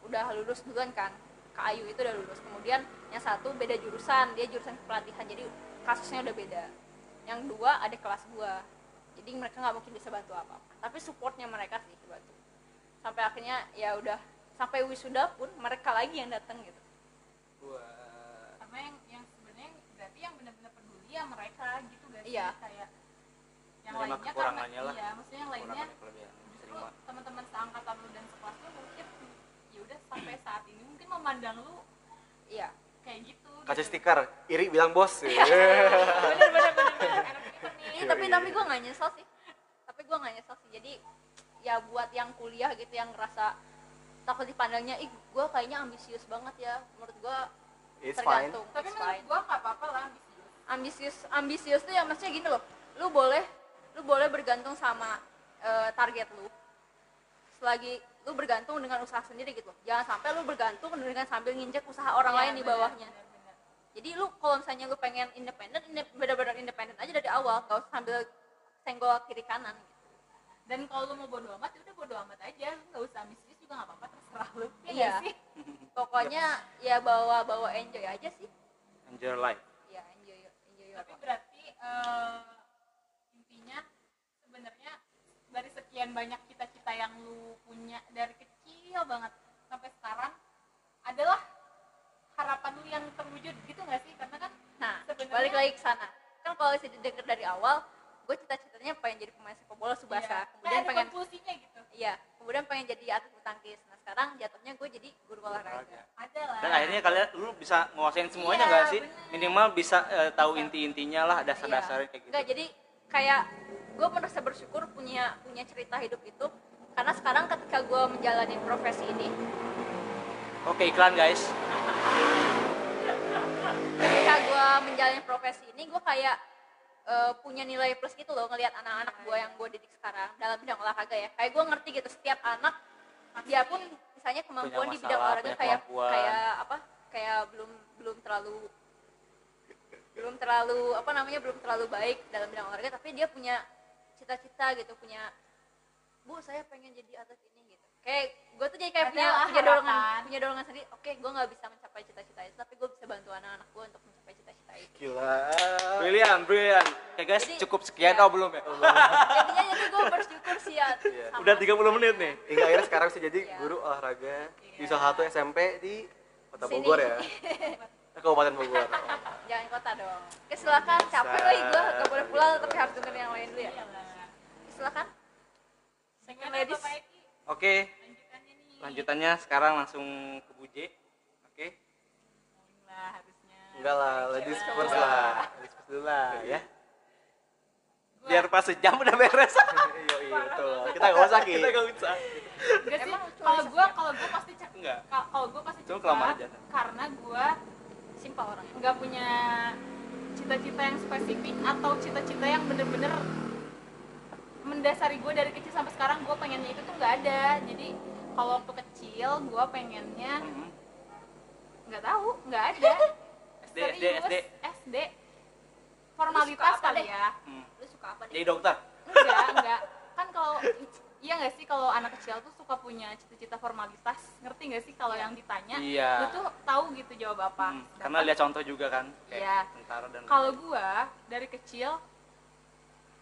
udah lulus duluan kan, Kak Ayu itu udah lulus. Kemudian yang satu beda jurusan, dia jurusan pelatihan. Jadi kasusnya udah beda. Yang dua ada kelas gue. Jadi mereka nggak mungkin bisa bantu apa-apa. Tapi supportnya mereka sih bantu. Sampai akhirnya ya udah sampai wisuda pun mereka lagi yang datang gitu. karena yang yang sebenarnya berarti yang benar-benar peduli ya mereka gitu gak sih? Iya. kayak yang Menerima lainnya karena lah. iya maksudnya yang lainnya justru teman-teman seangkatan lu dan sekelas lu mungkin ya udah sampai saat ini mungkin memandang lu Iya. kayak gitu kasih gitu. stiker iri bilang bos. Bener bener bener bener. Anak Iya, tapi tapi gue nggak nyesel sih. Tapi gue nggak nyesel sih. Jadi ya buat yang kuliah gitu yang ngerasa takut dipandangnya ih gue kayaknya ambisius banget ya. Menurut gue it's fine. tergantung tapi it's menurut gua nggak apa-apa lah ambisius ambisius ambisius tuh ya maksudnya gini loh lu boleh lu boleh bergantung sama eh, target lu selagi lu bergantung dengan usaha sendiri gitu loh. jangan sampai lu bergantung dengan sambil nginjek usaha orang Iya, lain di bawahnya bener, bener. jadi lu kalau misalnya lu pengen independen inde- benar-benar independen aja dari awal gak usah sambil senggol kiri kanan gitu. dan kalau lu mau bodo amat ya udah bodo amat aja lu nggak usah ambisius juga nggak apa-apa terserah lu ya Iya. sih pokoknya ya bawa bawa enjoy aja sih enjoy life ya tapi berarti eh, intinya sebenarnya dari sekian banyak cita-cita yang lu punya dari kecil banget sampai sekarang adalah harapan lu yang terwujud gitu nggak sih? Karena kan nah balik lagi ke sana. Kan kalau sih denger dari awal gue cita-citanya pengen jadi pemain sepak bola subasa. Iya, kemudian ada pengen gitu. Iya kemudian pengen jadi atlet bulu tangkis. Nah sekarang jatuhnya gue jadi guru olahraga. Ada lah. Dan akhirnya kalian lu bisa nguasain semuanya Iya, nggak sih? bener. minimal bisa eh, tahu inti-intinya lah dasar-dasarnya kayak gitu. Enggak, jadi kayak gue merasa bersyukur punya punya cerita hidup itu. Karena sekarang ketika gue menjalani profesi ini. Oke iklan guys. Ketika gue menjalani profesi ini gue kayak eh, punya nilai plus gitu loh ngelihat anak-anak gue yang gue didik sekarang dalam bidang olahraga ya. Kayak gue ngerti gitu setiap anak dia pun misalnya kemampuan di bidang masalah, olahraga kayak kemampuan. kayak apa kayak belum belum terlalu belum terlalu apa namanya belum terlalu baik dalam bidang olahraga tapi dia punya cita-cita gitu punya bu saya pengen jadi atlet ini gitu. Kayak gue tuh jadi kayak punya punya dorongan punya dorongan sendiri oke gue nggak bisa mencapai cita-cita itu tapi gue bisa bantu anak-anak gue untuk mencapai Gila. brilian brilian oke guys Jadi- cukup sekian ya. oh belum ya jadinya jadi gue bersyukur sih ya Iya. sama- udah 30 menit nih Hingga akhirnya sekarang bisa jadi Iya. guru olahraga di Iya. salah satu SMP di Kota Sini. Bogor ya. Kabupaten Bogor. jangan kota dong oke silakan capek lagi gue gak boleh pulang tapi harus dengerin yang lain dulu ya Iyalah. silakan Segmen ladies. oke lanjutannya nih lanjutannya sekarang langsung ke Buje oke lah harusnya Enggak lah, ladies first lah. Ladies first dulu lah ya biar pas sejam udah beres Iya, iya, betul. Kita enggak usah, Ki. kita gak usah Enggak sih, Emang cuma kalau gue kalau gue pasti cek Enggak. ka- kalau gue pasti Cuma cepat kelamaan aja. karena gue simpel orangnya nggak punya cita-cita yang spesifik atau cita-cita yang bener-bener mendasari gue dari kecil sampai sekarang gue pengennya itu tuh nggak ada jadi kalau waktu kecil gue pengennya Mhm. nggak tahu nggak ada SD, Serius, SD. SD formalitas kali ya? Hmm. lu suka apa deh? Jadi dokter? Enggak enggak. Kan kalau iya nggak sih kalau anak kecil tuh suka punya cita-cita formalitas? Ngerti nggak sih kalau yang ditanya? Iya. lu tuh tahu gitu jawab apa? Hmm, karena lihat contoh juga kan Iya. tentara dan kalau gua dari kecil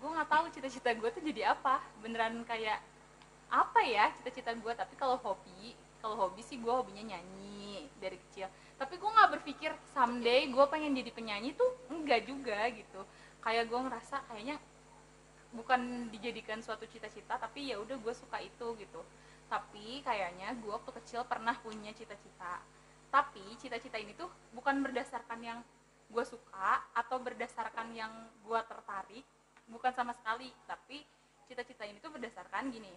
gua nggak tahu cita-cita gua tuh jadi apa. Beneran kayak apa ya cita-cita gua? Tapi kalau hobi kalau hobi sih gua hobinya nyanyi dari kecil tapi gua nggak berpikir someday gua pengen jadi penyanyi tuh enggak juga gitu. Kayak gua ngerasa kayaknya bukan dijadikan suatu cita-cita tapi ya udah gue suka itu gitu. Tapi kayaknya gue waktu kecil pernah punya cita-cita. Tapi cita-cita ini tuh bukan berdasarkan yang gue suka atau berdasarkan yang gue tertarik bukan sama sekali. Tapi cita-cita ini tuh berdasarkan gini.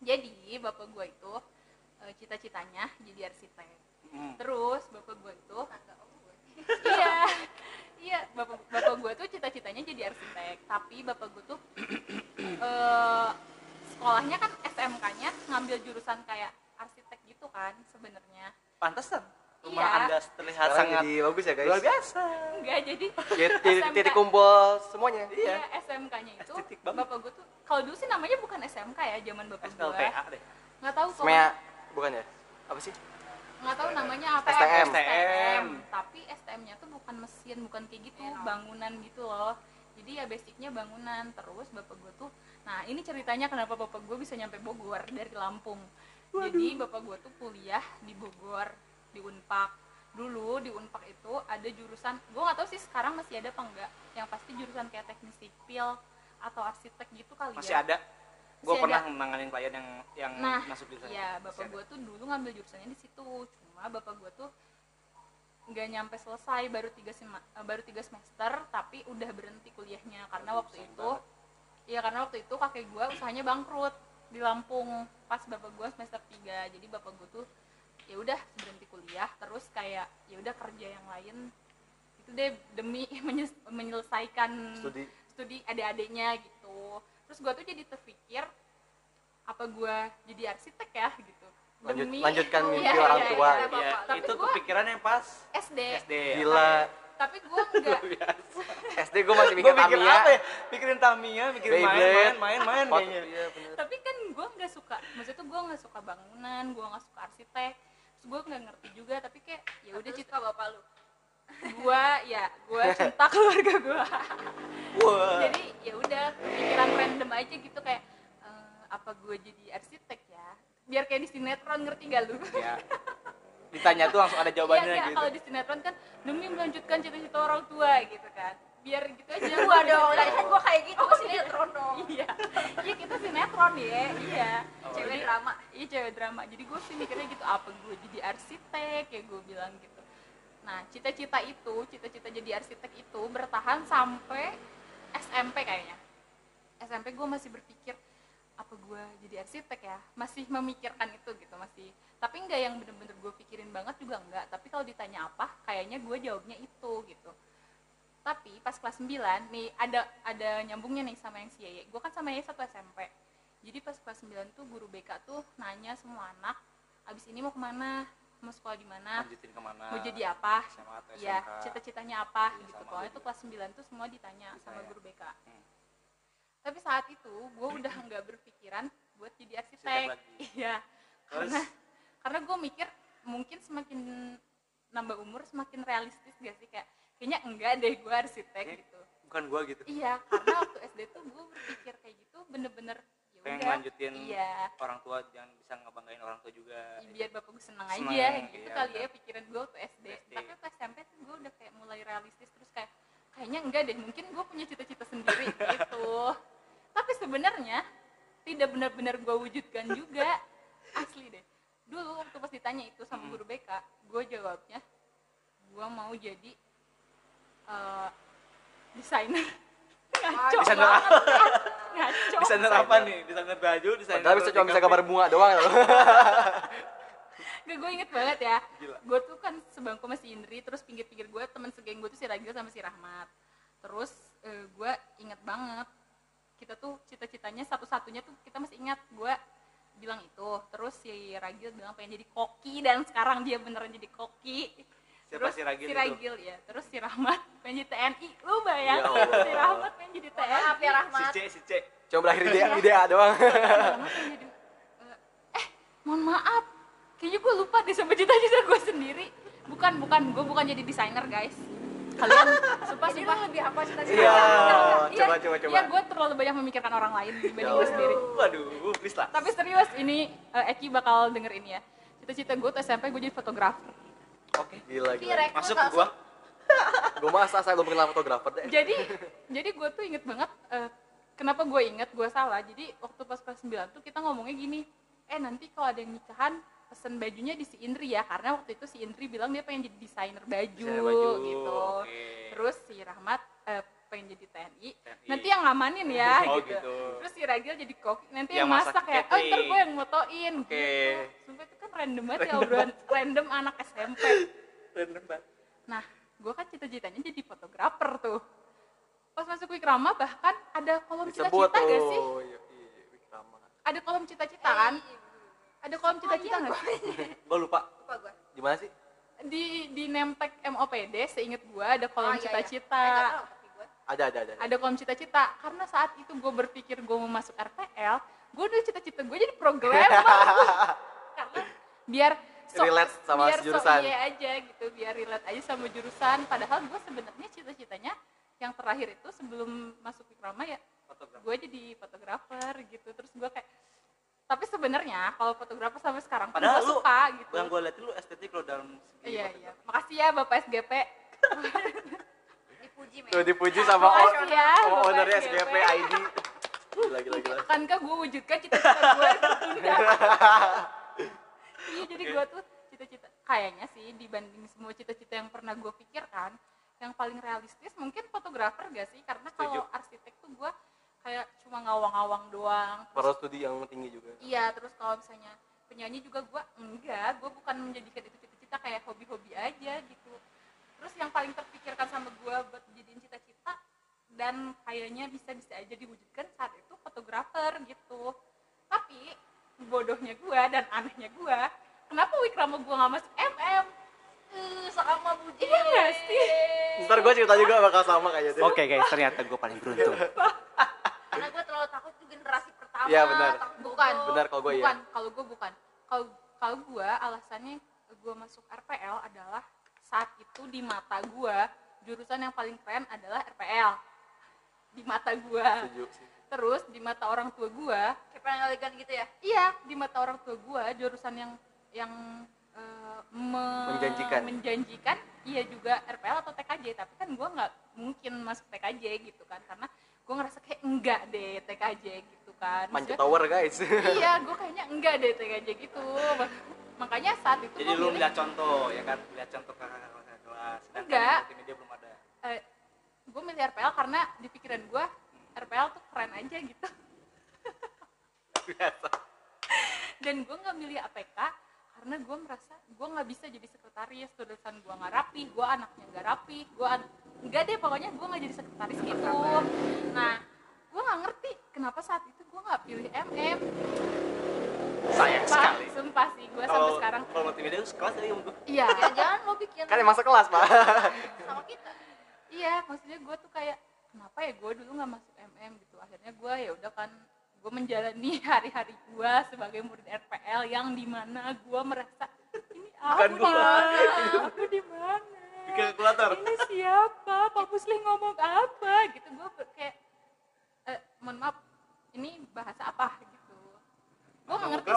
Jadi bapak gue itu eh, cita-citanya jadi arsitek Hmm. terus bapak gue gue. iya iya bapak bapak gue tuh cita-citanya jadi arsitek tapi bapak gue tuh eh, sekolahnya kan SMK-nya ngambil jurusan kayak arsitek gitu kan sebenarnya pantesan rumah Iya. anda terlihat Sekarang sangat jadi bagus ya, guys. luar biasa enggak jadi Ya, titik, titik kumpul semuanya. iya SMK-nya itu Estetik banget. bapak gue tuh kalau dulu sih namanya bukan SMK ya zaman bapak gue nggak tahu kok Semea bukan ya? Apa sih? Nggak tahu namanya apa. STM. STM tapi STM-nya tuh bukan mesin bukan kayak gitu bangunan gitu loh. Jadi ya basicnya bangunan. Terus bapak gue tuh nah ini ceritanya kenapa bapak gue bisa nyampe Bogor dari Lampung. Jadi bapak gue tuh kuliah di Bogor di Unpak dulu di Unpak itu ada jurusan gue nggak tahu sih sekarang masih ada apa enggak yang pasti jurusan kayak teknik sipil atau arsitek gitu kali masih ya ada gue Masih pernah ada. menangani klien yang yang Nah, masuk di sana Iya, Masih bapak gue tuh dulu ngambil jurusannya di situ. Cuma bapak gue tuh nggak nyampe selesai baru tiga sema- eh, baru tiga semester tapi udah berhenti kuliahnya karena waktu sayang itu iya karena waktu itu kakek gue usahanya bangkrut di Lampung pas bapak gue semester 3 jadi bapak gue tuh ya udah berhenti kuliah terus kayak ya udah kerja yang lain itu deh demi menyelesaikan Studi. studi adik-adiknya gitu terus gue tuh jadi terpikir apa gue jadi arsitek ya gitu Lanjut, Demi- lanjutkan mimpi Iya, orang iya, tua. iya, Iya, Bapak. Tapi itu gua kepikirannya pas SD SD ya. Gila. tapi gue enggak SD gue masih mikir Gue mikir Tamiya. apa ya? Mikirin Tamiya, mikirin main, main, main, main kayaknya. Iya bener. tapi kan gue nggak suka maksudnya tuh gue nggak suka bangunan gue nggak suka arsitek terus gue nggak ngerti juga tapi kayak ya udah Terus cita bapak lu gue ya gue cinta keluarga gue Wah. jadi ya udah pikiran random aja gitu kayak eh, apa gue jadi arsitek ya? Biar kayak di sinetron ngerti gak lu? Ya. Ditanya tuh langsung ada jawabannya iya, iya, gitu. kalau di sinetron kan demi melanjutkan cita-cita orang tua gitu kan. Biar gitu aja. Gua dong. Dari kan gua kayak gitu gua sinetron dong. Iya iya kita sinetron ya iya. Cewek Jadi- drama iya cewek drama. Jadi gue sih mikirnya gitu apa gue jadi arsitek? Ya gue bilang gitu nah cita-cita itu cita-cita jadi arsitek itu bertahan sampai SMP kayaknya. SMP gue masih berpikir apa gue jadi arsitek ya? Masih memikirkan itu gitu masih. Tapi nggak yang bener-bener gue pikirin banget juga enggak tapi kalau ditanya apa kayaknya gue jawabnya itu gitu. Tapi pas kelas 9 nih ada ada nyambungnya nih sama yang si Yeye. Gue kan sama Yeye satu SMP jadi pas kelas 9 tuh guru BK tuh nanya semua anak abis ini mau ke mana mau sekolah di mana Lanjutin ke mana? mau jadi apa SMA atau ya cita-citanya apa Iya, gitu. pokoknya tuh kelas 9 tuh semua ditanya sama guru BK Hmm. tapi saat itu gue udah nggak berpikiran buat jadi Arsitek. Iya karena karena gue mikir mungkin semakin nambah umur semakin realistis gak sih? Kayak kayaknya enggak deh gue arsitek Kayak- gitu. Bukan gua gitu. iya karena waktu SD tuh gue berpikir kayak gitu bener-bener ya Pengen udah lanjutin iya orang tua jangan bisa ngebanggain orang tua juga. biar bapak gue seneng Seneng, aja gitu iya, kali ya pikiran gue waktu SD. SD. tapi waktu SMP tuh gue udah kayak mulai realistis terus kayak kayaknya enggak deh mungkin gue punya cita-cita sendiri gitu tapi sebenarnya tidak benar-benar gue wujudkan juga asli deh dulu waktu pas ditanya itu sama guru BK gue jawabnya gue mau jadi eh, desainer ngaco Desainer banget? Ngaco. Desainer apa nih? Desainer baju, desainer Padahal bisa cuma bisa gambar bunga doang. Loh. Gak, gue inget banget ya. Gue tuh kan sebangku sama si Indri Terus pinggir-pinggir gue teman segeng gue tuh si Ragil sama si Rahmat. Terus eh, gue inget banget Kita tuh cita-citanya satu-satunya tuh kita masih ingat Gue bilang itu. Terus si Ragil bilang pengen jadi koki Dan sekarang dia beneran jadi koki Siapa Terus si Ragil ya. Terus si Rahmat pengen jadi TNI Lu bayang Ya Allah. si Rahmat pengen jadi TNI maaf ya Si Rahmat C, si C. Cuma berakhir ide ide doang. Rahmat pengen jadi eh, eh mohon maaf. Kayaknya gue lupa deh sama cita-cita gue sendiri. Bukan bukan. Gue bukan jadi desainer guys. Kalian sumpah jadi sumpah. lebih apa cita-cita Iya. Iya, coba, coba, coba. iya gue terlalu banyak memikirkan orang lain dibanding Ya gue sendiri. Waduh, please lah. tapi serius ini eh, Eki bakal denger ini ya. Cita-cita gue tuh SMP gue jadi fotografer Oke. Gila gila. direkrut Masuk ke langsung gua. Gue masa saya belum kenal fotografer deh. jadi jadi gue tuh inget banget eh, kenapa gue inget gue salah jadi waktu pas kelas 9 tuh kita ngomongnya gini eh nanti kalau ada yang nikahan pesen bajunya di si Indri ya karena waktu itu si Indri bilang dia pengen jadi desainer baju, Desainer baju, gitu oke. terus si Rahmat eh, pengen jadi TNI, TNI. nanti yang ngamanin ya Oh, gitu. gitu. terus si Ragil jadi koki nanti Yang yang, masak masak, ya oh ntar gue yang motoin Oke. gitu sumpah itu kan random banget ya obrolan random anak SMP Random banget. Nah, gue kan cita-citanya jadi fotografer tuh. Pas masuk Wikrama bahkan ada kolom cita-cita gak sih? tuh. Iya, iya, Wikrama. Ada kolom cita-cita kan? Ada kolom cita-cita nggak sih? Gua lupa. lupa gue Gimana sih? Di di nemtek MOPD seinget gue ada kolom Oh, iya, iya. Gue Ada ada ada. Ada kolom cita-cita. Karena saat itu gue berpikir gue mau masuk RPL, gue udah cita-cita gue jadi programmer. Karena biar Relate sama biar jurusan. iya aja gitu, biar relate aja sama jurusan. Padahal gue sebenarnya cita-citanya yang terakhir itu sebelum masuk Wikrama ya gue jadi fotografer gitu terus gue kayak tapi sebenarnya kalau fotografer sampai sekarang pun Padahal gue suka gitu Yang gua liatin lu estetik lo dalam segi iya iya makasih ya bapak SGP dipuji men Tuh dipuji sama makasih ya sama SGP. ID. Gila gila gila. akankah gue wujudkan cita-cita gue tertunda iya jadi Oke. gue tuh cita-cita kayaknya sih dibanding semua cita-cita yang pernah gue pikirkan yang paling realistis mungkin fotografer gak sih karena kalau arsitek tuh gue kayak cuma ngawang-ngawang doang Perlu studi yang tinggi juga. Iya, terus kalau misalnya penyanyi juga gue enggak, gue bukan menjadikan itu cita-cita kayak hobi-hobi aja gitu. Terus yang paling terpikirkan sama gue buat jadiin cita-cita dan kayaknya bisa-bisa aja diwujudkan saat itu fotografer gitu. Tapi bodohnya gue dan anehnya gue, kenapa Wikrama gue nggak masuk MM? Eh, sama budi Iya nggak sih? ntar gue cerita juga bakal sama kayaknya. Oke guys, ternyata gue paling beruntung. karena gue terlalu takut itu generasi pertama Iya, benar. takut Bukan. Benar kalau gue ya. bukan kalau gue bukan kalau kalau gue alasannya gue masuk RPL adalah saat itu di mata gue jurusan yang paling keren adalah RPL di mata gue terus di mata orang tua gue kayak elegan gitu ya? iya di mata orang tua gue jurusan yang yang eh, me- Menjanjikan. menjanjikan iya juga RPL atau TKJ tapi kan gue nggak mungkin masuk TKJ gitu kan karena gue ngerasa kayak enggak deh TKJ gitu kan. Manjat Maksudnya- tower guys. iya gue kayaknya enggak deh TKJ gitu makanya saat itu Jadi lu milih, lihat contoh ya kan, lihat contoh kakak-kakak kelas. Sedangkan Enggak. di multimedia belum ada. eh, gue milih RPL karena di pikiran gue RPL tuh keren aja gitu Biasa. dan gue nggak milih APK karena gue merasa gue nggak bisa jadi sekretaris tulisan gue nggak rapi gue anaknya nggak rapi gue an- nggak deh pokoknya gue nggak jadi sekretaris gitu nah gue nggak ngerti kenapa saat itu gue nggak pilih MM Sayang sumpah, sekali. sumpah sih gue sampai sekarang kalau multimedia itu sekelas tadi sama gue. iya. Jangan lo bikin. Kan emang sekelas pak. sama kita. Iya maksudnya gue tuh kayak kenapa ya gue dulu nggak masuk MM gitu? Akhirnya gue ya udah kan gue menjalani hari-hari gue sebagai murid RPL yang di mana gue merasa ini Bukan aku di mana? Aku di mana? Bikin kalkulator. ini siapa? Pak Musli ngomong apa? Gitu gue kayak eh, mohon maaf ini bahasa apa? Gitu gue nggak ngerti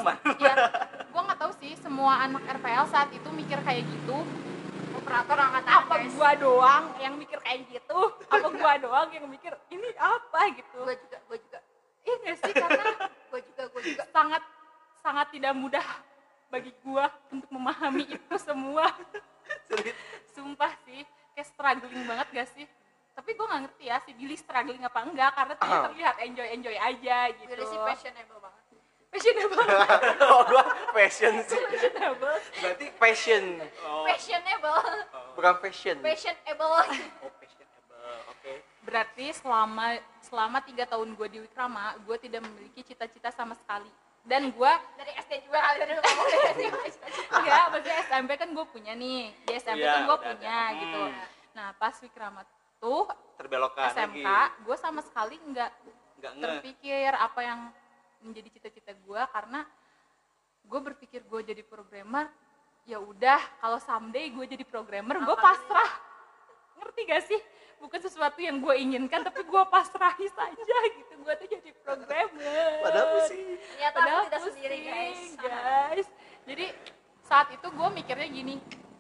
ya gue nggak tahu. Sih semua anak RPL saat itu mikir kayak gitu. Operator angkatan apa guys. gua doang yang mikir kayak gitu? Apa gua doang yang mikir ini apa? gitu. Gue juga gue juga. Iya gak sih? Karena gue juga gue juga. Sangat sangat tidak mudah bagi gua untuk memahami itu semua. Sumpah sih kayak struggling banget gak sih? Tapi gua nggak ngerti ya si Billy struggling apa enggak? Karena dia terlihat enjoy enjoy aja gitu Billy sih passionable fashionable oh gue fashion sih. fashionable Berarti passion, Oh, fashionable bukan fashion. fashionable oh fashionable. Oke. Berarti selama selama tiga tahun gue di Wikrama, gue tidak memiliki cita-cita sama sekali. Dan gue dari SD juga kali ngomong dari enggak, maksudnya SMP kan gue punya nih, di SMP Iya, kan gue udah punya ada. gitu. Hmm. Nah pas Wikrama tuh Terbelokkan SMK, lagi. gue sama sekali nggak terpikir apa yang menjadi cita-cita gue karena gue berpikir gue jadi programmer ya udah kalau someday gue jadi programmer gue pasrah. Ngerti gak sih? Bukan sesuatu yang gue inginkan tapi gue pasrahi saja gitu. Gue tuh jadi programmer. Padahal sih. ternyata padahal aku tidak pusing, sendiri guys. guys. Jadi saat itu gue mikirnya gini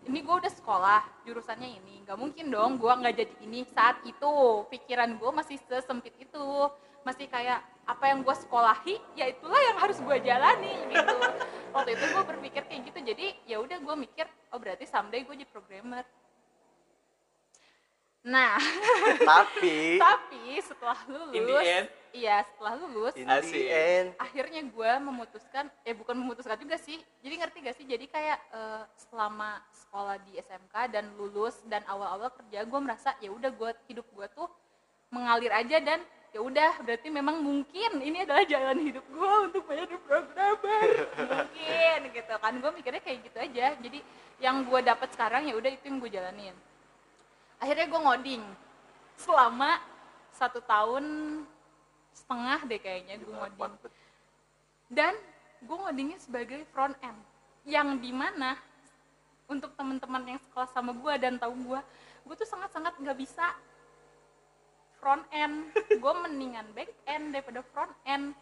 ini gue udah sekolah jurusannya ini. Nggak mungkin dong gue nggak jadi ini. Saat itu pikiran gue masih sesempit itu masih kayak apa yang gue sekolahi ya itulah yang harus gue jalani gitu. Waktu itu gue berpikir kayak gitu jadi ya udah gue mikir oh berarti someday gue jadi programmer. Nah Tapi tapi setelah lulus end. iya setelah lulus in the end, akhirnya gue memutuskan eh bukan memutuskan juga sih jadi ngerti gak sih? Jadi kayak eh, selama sekolah di SMK dan lulus dan awal-awal kerja gue merasa ya udah gue hidup gue tuh mengalir aja dan ya udah berarti memang mungkin ini adalah jalan hidup gue untuk menjadi programmer. Mungkin gitu kan. Gue mikirnya kayak gitu aja. Jadi yang gue dapat sekarang ya udah itu yang gue jalanin. Akhirnya gue ngoding. Selama satu tahun setengah deh kayaknya gue ngoding. dan gue ngodingnya sebagai front end. Yang di mana untuk teman-teman yang sekelas sama gue dan tahu gue gue tuh sangat-sangat nggak bisa front end gue mendingan back end daripada front end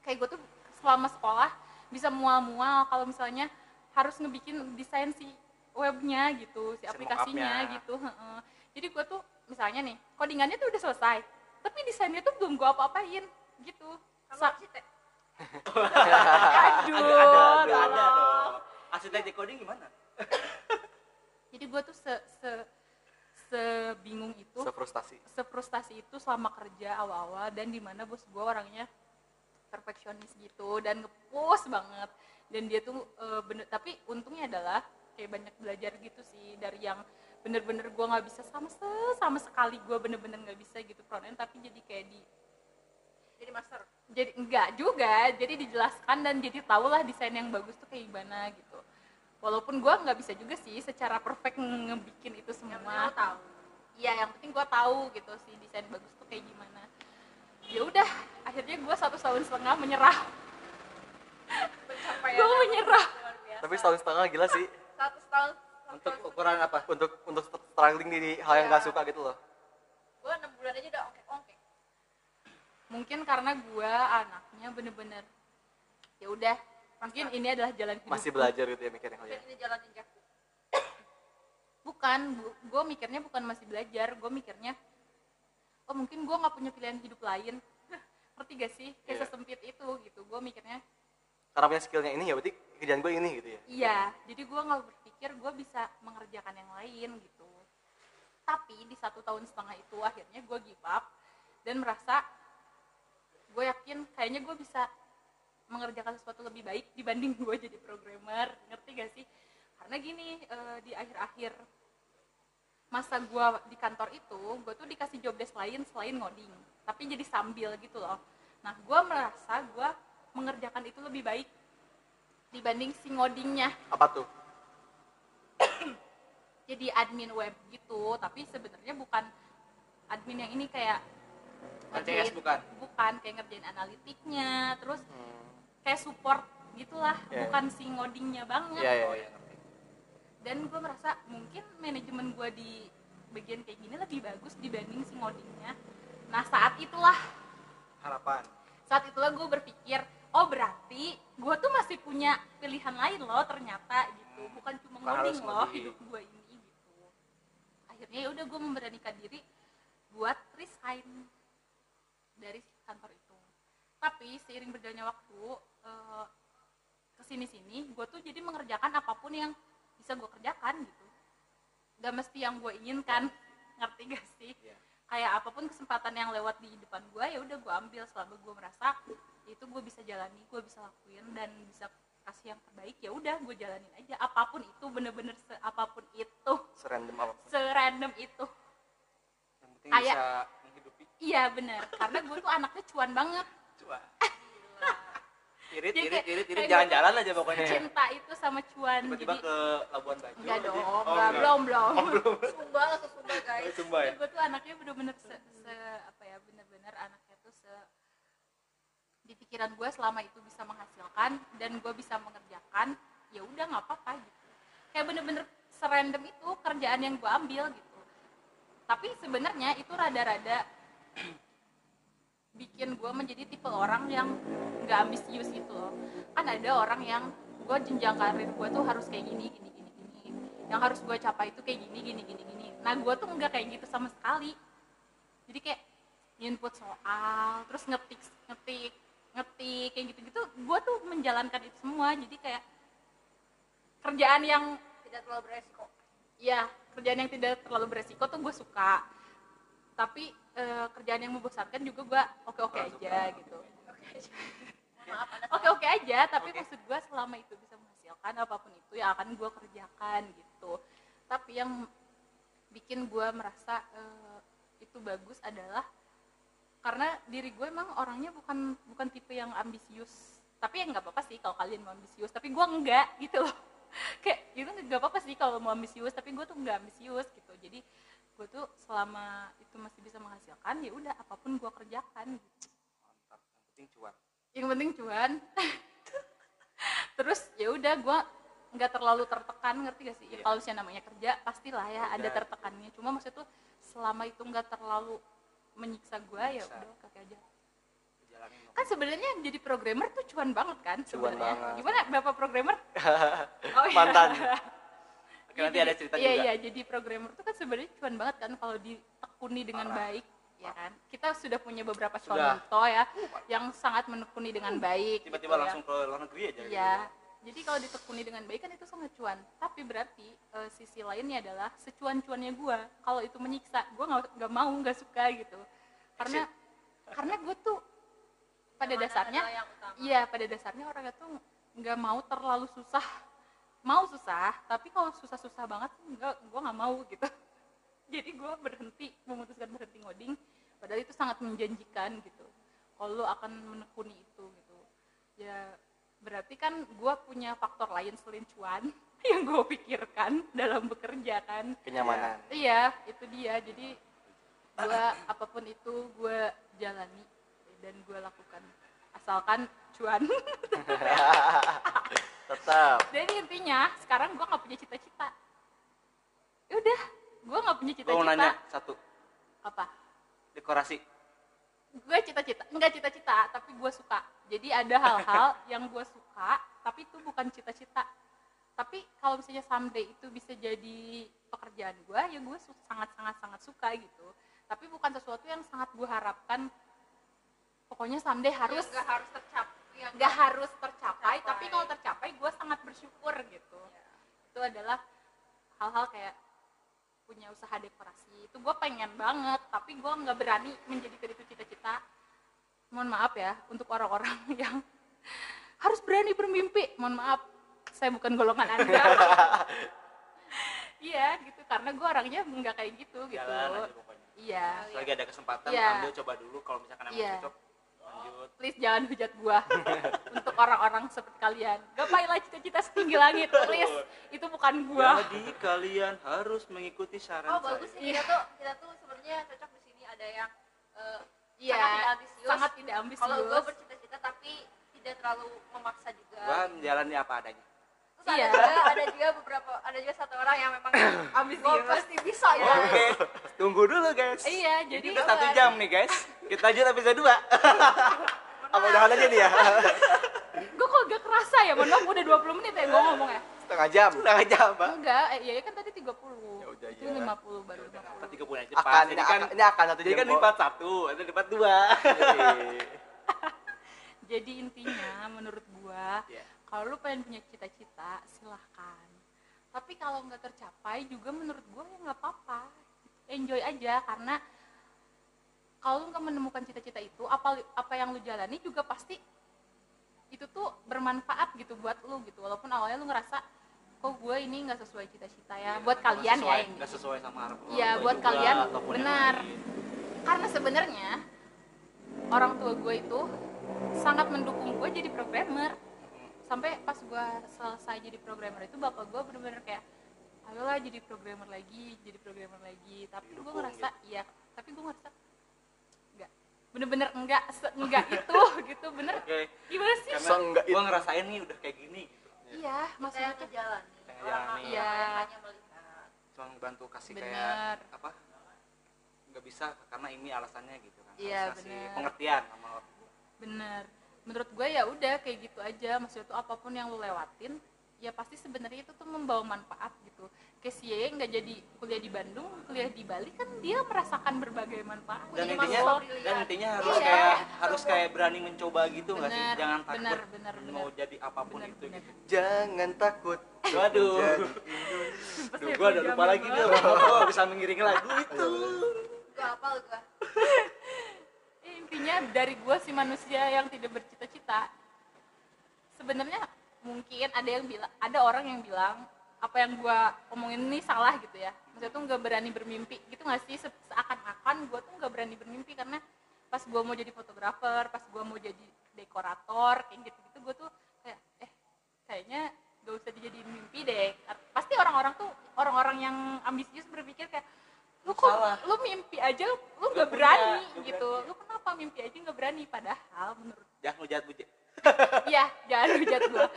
kayak gue tuh selama sekolah bisa mual-mual kalau misalnya harus ngebikin desain si webnya gitu si aplikasinya gitu heeh. jadi gue tuh misalnya nih codingannya tuh udah selesai tapi desainnya tuh belum gue apa-apain gitu arsitek aduh ada tolong. dong. Arsitek decoding gimana? jadi gue tuh se, se sebingung itu sefrustasi. sefrustasi itu selama kerja awal-awal dan di mana bos gue orangnya perfeksionis gitu dan ngepus banget. Dan dia tuh eh, bener tapi untungnya adalah kayak banyak belajar gitu sih dari yang bener-bener gue nggak bisa sama se- sama sekali gue bener-bener nggak bisa gitu front end tapi jadi kayak di jadi master? Jadi enggak juga jadi dijelaskan dan jadi tau lah desain yang bagus tuh kayak gimana gitu walaupun gue nggak bisa juga sih secara perfect ngebikin itu yang penting semua lo tahu. Iya yang penting gue tahu gitu si desain bagus tuh kayak gimana. Ya udah akhirnya gue satu tahun setengah menyerah. Gue menyerah. Tapi setahun setengah gila sih. Satu tahun untuk ukuran apa? Untuk untuk struggling di hal yang Iya. gak suka gitu loh. gue enam bulan aja udah oke oke mungkin karena gue anaknya bener-bener ya udah mungkin ini adalah jalan hidup Masih belajar gitu ya mikirnya kali ya. mungkin ini jalan bukan gue mikirnya bukan masih belajar gue mikirnya oh mungkin gue nggak punya pilihan hidup lain ngerti gak sih kayak Iya. sesempit itu gitu gue mikirnya Karena punya skillnya ini ya berarti kerjaan gue ini gitu ya. iya jadi gue nggak berpikir gue bisa mengerjakan yang lain gitu tapi di satu tahun setengah itu akhirnya gue give up dan merasa gue yakin kayaknya gue bisa mengerjakan sesuatu lebih baik dibanding gue jadi programmer ngerti gak sih karena gini eh, di akhir-akhir masa gue di kantor itu gue tuh dikasih job desk lain selain ngoding tapi jadi sambil gitu loh nah gue merasa gue mengerjakan itu lebih baik dibanding si ngodingnya Apa tuh? jadi admin web gitu tapi sebenarnya bukan admin yang ini kayak ACS bukan? bukan kayak ngerjain analitiknya terus Hmm. Kayak support gitulah Iya, bukan si ngodingnya banget. Iya. ya ngerti. Dan gue merasa mungkin manajemen gue di bagian kayak gini lebih bagus dibanding si ngodingnya. Nah saat itulah. Harapan. Saat itulah gue berpikir oh berarti gue tuh masih punya pilihan lain loh ternyata gitu. Bukan cuma Bukan harus ngoding loh ngoding. hidup gue ini gitu. Akhirnya ya udah gue memberanikan diri buat resign dari kantor tapi seiring berjalannya waktu eh, ke sini sini gue tuh jadi mengerjakan apa pun yang bisa gue kerjakan gitu. Gak mesti yang gue inginkan ngerti gak sih? Iya. kayak apa pun kesempatan yang lewat di depan gue ya udah gue ambil selama gue merasa itu gue bisa jalani gue bisa lakuin dan bisa kasih yang terbaik ya udah gue jalanin aja. Apa pun itu bener-bener se- apa pun itu. Serandom apa? serandom itu. Yang penting Kayak- bisa menghidupi. Iya bener. Karena gue tuh anaknya cuan banget irit Jadi irit irit irit. jalan-jalan aja pokoknya. cinta itu sama cuan. Tiba-tiba ke Labuan Bajo. Enggak dong Oh, enggak, enggak. belum belum. Sumba langsung sumba guys. Oh, Sumba ya? Gue tuh anaknya bener-bener se, se- apa ya bener-bener anaknya tuh se di pikiran gue selama itu bisa menghasilkan dan gue bisa mengerjakan ya udah nggak apa-apa gitu. Kayak bener-bener serandom itu kerjaan yang gue ambil gitu. Tapi sebenarnya itu rada-rada bikin gue menjadi tipe orang yang nggak ambisius gitu. Loh kan ada orang yang gue jenjang karir gue tuh harus kayak gini gini gini gini. Yang harus gue capai itu kayak gini gini gini gini. Nah gue tuh nggak kayak gitu sama sekali. Jadi kayak input soal terus ngetik ngetik ngetik kayak gitu gitu gue tuh menjalankan itu semua. Jadi kayak kerjaan yang tidak terlalu beresiko. Ya kerjaan yang tidak terlalu beresiko tuh gue suka tapi eh, kerjaan yang membosankan juga gue oke oke aja gitu. Oke. Oke aja tapi maksud gue selama itu bisa menghasilkan apa pun itu ya akan gue kerjakan gitu. Tapi yang bikin gue merasa eh, itu bagus adalah karena diri gue emang orangnya bukan bukan tipe yang ambisius. Tapi ya nggak apa-apa sih kalau kalian mau ambisius tapi gue enggak gitu loh. Kayak gitu nggak apa-apa sih kalau mau ambisius tapi gue tuh nggak ambisius gitu. Jadi gue tuh selama itu masih bisa menghasilkan ya udah apa pun gue kerjakan. Gitu mantap. Yang penting cuan. Yang penting cuan. Terus ya udah gue nggak terlalu tertekan ngerti gak sih? Ya Iya. kalau misalnya namanya kerja pastilah ya ada Udah. tertekannya. Cuma maksud tuh selama itu nggak terlalu menyiksa gue ya udah kakek aja. Kan sebenarnya jadi programmer tuh cuan banget kan Cuan sebenarnya. banget. gimana bapak programmer? Oh, iya. Mantan. Oke, nanti ada cerita iya, juga. Iya, jadi programmer tuh kan sebenarnya cuan banget kan kalau ditekuni dengan Parah. baik, ya kan? Kita sudah punya beberapa Sudah. contoh ya yang sangat menekuni dengan baik. tiba-tiba gitu ya. langsung ke luar negeri aja gitu. Iya. Jadi kalau ditekuni dengan baik kan itu sangat cuan. Tapi berarti eh, sisi lainnya adalah secuan-cuannya gua kalau itu menyiksa, gua nggak mau, nggak suka gitu. Karena karena gue tuh pada Yang dasarnya iya pada dasarnya orang itu nggak mau terlalu susah mau susah tapi kalau susah-susah banget nggak gue nggak mau gitu. Jadi gue berhenti memutuskan berhenti ngoding padahal itu sangat menjanjikan gitu. Kalau lo akan menekuni itu gitu. Ya berarti kan gue punya faktor lain selain cuan yang gue pikirkan dalam bekerja kan kenyamanan. Iya itu dia. Jadi gue apa pun itu gue jalani dan gue lakukan. Asalkan cuan tetap. Jadi intinya sekarang gue nggak punya cita-cita. Ya udah gue nggak punya gue mau nanya cita-cita satu. Apa? Dekorasi. Gue cita-cita enggak cita-cita tapi gue suka. Jadi ada hal-hal yang gue suka tapi itu bukan cita-cita. Tapi kalau misalnya someday itu bisa jadi pekerjaan gue ya gue su- sangat-sangat sangat suka gitu. Tapi bukan sesuatu yang sangat gue harapkan. Pokoknya someday harus Yang nggak harus tercapai nggak harus tercapai Tercapai. tapi kalau tercapai gue sangat bersyukur gitu. Itu adalah hal-hal kayak punya usaha dekorasi. Itu gue pengen banget tapi gue nggak berani menjadikan itu cita-cita. Mohon maaf ya untuk orang-orang yang harus berani bermimpi. Mohon maaf saya bukan golongan anda. Iya gitu. Karena gue orangnya nggak kayak gitu gitu. Jalan aja pokoknya. Iya. Selagi ada kesempatan Iya. ambil coba dulu. Kalau misalkan emang Iya. cocok please jangan hujat gua. Untuk orang-orang seperti kalian. Gapailah cita-cita setinggi langit. Please itu bukan gua. Jadi kalian harus mengikuti saran oh bagus sih. Kita tuh kita tuh sebenarnya cocok di sini. Ada yang eh, Iya, sangat tidak ambisius. sangat tidak ambisius. Kalau gue bercita-cita tapi tidak terlalu memaksa juga. Gua menjalani apa adanya terus Iya. ada juga ada juga beberapa ada juga satu orang yang memang ambisius gue pasti bisa ya. Oke tunggu dulu guys. Iya jadi Ini udah satu jam nih guys. Kita lanjut episode 2 apa udahan aja nih ya? Gua kok gak kerasa ya mohon maaf udah 20 menit ya gua ngomong ya? Setengah jam. Setengah jam pak. Enggak eh, iya kan tadi 30 Ya udah, itu iya. 50 baru 50 kita tiga bulan aja akan pas ini jadi kan akan ini akan satu jadi jam kan kok. lipat satu ada lipat dua. Jadi intinya menurut gua Iya. Kalau lu pengen punya cita-cita silahkan. Tapi kalau nggak tercapai juga menurut gua ya nggak apa-apa. Enjoy aja karena kalau lu nggak menemukan cita-cita itu apa apa yang lu jalani juga pasti itu tuh bermanfaat gitu buat lu gitu. Walaupun awalnya lu ngerasa kok gue ini nggak sesuai cita-cita ya? Buat kalian ya. ini nggak sesuai sama harapan Iya, orang tua buat juga, kalian benar. karena sebenarnya orang tua gue itu sangat mendukung gue jadi programmer sampai pas gue selesai jadi programmer itu bapak gue bener-bener kayak ayolah jadi programmer lagi jadi programmer lagi. Tapi gue Didukung ngerasa iya. Tapi gue ngerasa enggak. Bener-bener enggak enggak itu gitu. Bener. Oke. Gimana sih? Karena Seenggak gua ngerasain nih udah kayak gini gitu. Iya maksudnya ngejalani. yang Iya. lain hanya melihat. Cuma bantu kasih Bener. kayak apa nggak bisa karena ini alasannya gitu kan. Iya, Harus kasih bener. pengertian sama orang bener menurut gue ya udah kayak gitu aja. Maksudnya tuh apa pun yang lu lewatin ya pasti sebenarnya itu tuh membawa manfaat gitu. Kayak si Yeye nggak jadi kuliah di Bandung kuliah di Bali kan dia merasakan berbagai manfaat. Dan intinya dan intinya harus Iya. kayak harus kayak berani mencoba gitu nggak sih? Jangan takut bener, bener, bener. mau jadi apa pun Bener, itu bener. gitu. Jangan takut. Waduh. Duh, gua udah lupa lagi nih. gua bisa mengiringi lagu itu. Gue hafal gue Eh, intinya dari gue si manusia yang tidak bercita-cita sebenarnya mungkin ada yang bilang ada orang yang bilang apa yang gue omongin ini salah gitu ya maksudnya tuh nggak berani bermimpi gitu nggak sih Se- seakan-akan gue tuh nggak berani bermimpi karena pas gue mau jadi fotografer pas gue mau jadi dekorator kayak gitu gitu gue tuh kayak eh kayaknya gak usah dijadiin mimpi deh pasti orang-orang tuh orang-orang yang ambisius berpikir kayak lu kok Salah. lu mimpi aja lu nggak punya, berani gitu berani. lu kenapa mimpi aja nggak berani padahal menurut jangan hujat hujat Iya, jangan hujat gue.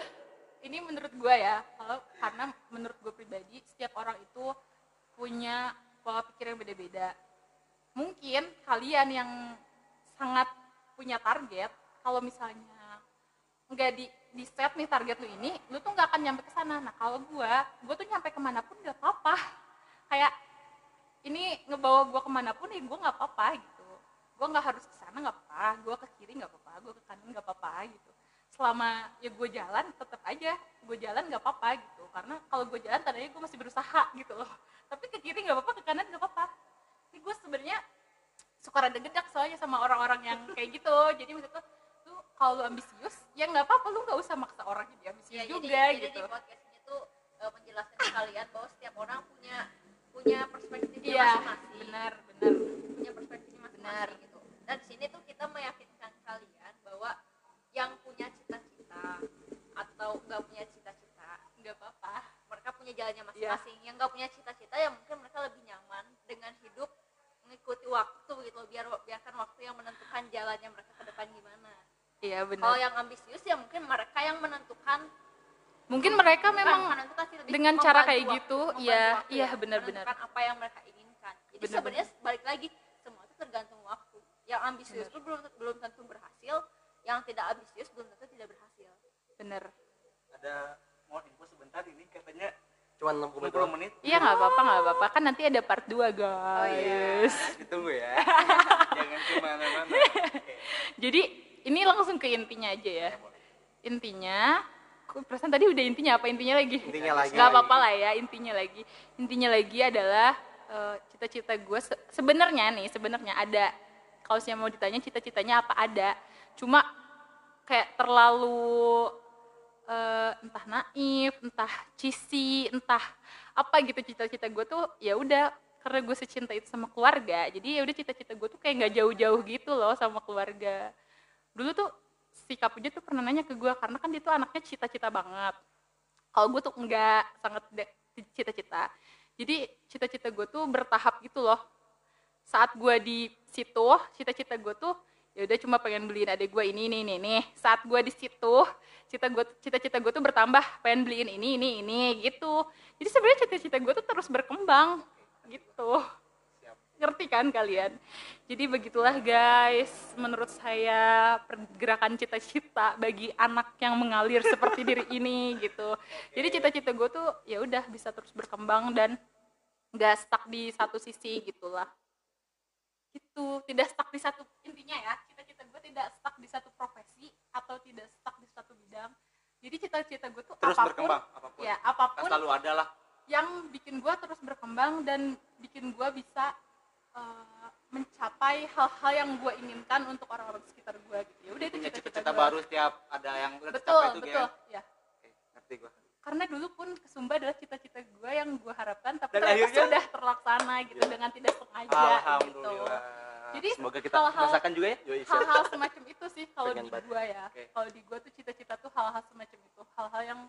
Ini menurut gue ya, kalau karena menurut gue pribadi setiap orang itu punya pola pikir yang beda-beda. Mungkin kalian yang sangat punya target, kalau misalnya nggak di di set nih target lu ini, lu tuh nggak akan nyampe ke sana. Nah kalau gue, gue tuh nyampe ke mana pun nggak apa-apa. Kayak ini ngebawa gue ke mana pun ya gue nggak apa-apa gitu gue nggak harus ke sana nggak apa-apa. Gue ke kiri nggak apa-apa. Gue ke kanan nggak apa-apa gitu. Selama ya gue jalan tetap aja. Gue jalan nggak apa-apa gitu. Karena kalau gue jalan tandanya gue masih berusaha gitu loh. Tapi ke kiri nggak apa-apa ke kanan nggak apa-apa. Ini gue sebenarnya suka rada gedak soalnya sama orang-orang yang kayak gitu. Jadi maksud tuh kalau lu ambisius ya nggak apa-apa. Lu nggak usah maksa orang jadi ambisius ya juga jadi, gitu. jadi di podcast ini tuh eh, menjelaskan ke kalian bahwa setiap orang punya punya perspektifnya iya masing-masing. benar benar. Punya perspektifnya masing-masing gitu Nah di sini tuh kita meyakinkan kalian bahwa yang punya cita-cita atau nggak punya cita-cita nggak apa-apa. Mereka punya jalannya iya. masing-masing. Yeah. Yang nggak punya cita-cita ya mungkin mereka lebih nyaman dengan hidup mengikuti waktu gitu loh. Biar biarkan waktu yang menentukan jalannya mereka ke depan gimana. Iya yeah, benar. Kalau yang ambisius ya mungkin mereka yang menentukan mungkin mereka memang dengan cara kayak gitu, waktu, gitu ya iya benar-benar apa yang mereka inginkan jadi sebenarnya balik lagi semua itu tergantung yang ambisius itu belum belum tentu berhasil yang tidak ambisius belum tentu tidak berhasil bener Ada mau info sebentar ini katanya Cuman 60 menit. 60 doang. menit. iya nggak apa-apa nggak apa-apa kan nanti ada part 2 guys Ditunggu ya. Jangan ke mana-mana. Oke. jadi ini langsung ke intinya aja ya intinya aku perasaan tadi udah intinya apa intinya lagi Intinya lagi. nggak apa-apa lah ya intinya lagi intinya lagi adalah eh, cita-cita gue se- sebenarnya nih sebenarnya ada kalau saya mau ditanya cita-citanya apa ada. Cuma kayak terlalu eh, entah naif entah cheesy entah apa gitu cita-cita gue tuh ya udah karena gue secinta itu sama keluarga jadi ya udah cita-cita gue tuh kayak nggak jauh-jauh gitu loh sama keluarga. Dulu tuh si Kapuja tuh pernah nanya ke gue karena kan dia tuh anaknya cita-cita banget. Kalau gue tuh enggak sangat cita-cita. Jadi cita-cita gue tuh bertahap gitu loh saat gue di situ cita-cita gue tuh ya udah cuma pengen beliin adek gue ini ini ini ini. Saat gue di situ cita gue cita-cita gue tuh bertambah pengen beliin ini ini ini gitu. Jadi sebenarnya cita-cita gue tuh terus berkembang gitu. Ngerti kan kalian? Jadi begitulah guys. Menurut saya pergerakan cita-cita bagi anak yang mengalir seperti diri ini gitu. Jadi cita-cita gue tuh ya udah bisa terus berkembang dan nggak stuck di satu sisi gitulah gitu tidak stuck di satu intinya ya cita-cita gue tidak stuck di satu profesi atau tidak stuck di satu bidang jadi cita-cita gue tuh Terus apa pun berkembang apa pun. ya Kan apa pun selalu ada lah. yang bikin gue terus berkembang dan bikin gue bisa eh, mencapai hal-hal yang gue inginkan untuk orang-orang sekitar gue gitu ya udah itu cita-cita baru setiap ada yang betul tercapai itu betul ya Oke, ngerti gua. Karena dulu pun kesumba adalah cita-cita gue yang gue harapkan tapi Dan ternyata akhirnya- sudah terlaksana gitu dengan tidak sengaja gitu. Alhamdulillah. Jadi semoga kita hal-hal- merasakan juga ya. Hal-hal semacam itu sih kalau di gue ya. Oke. kalau di gue tuh cita-cita tuh hal-hal semacam itu. Hal-hal yang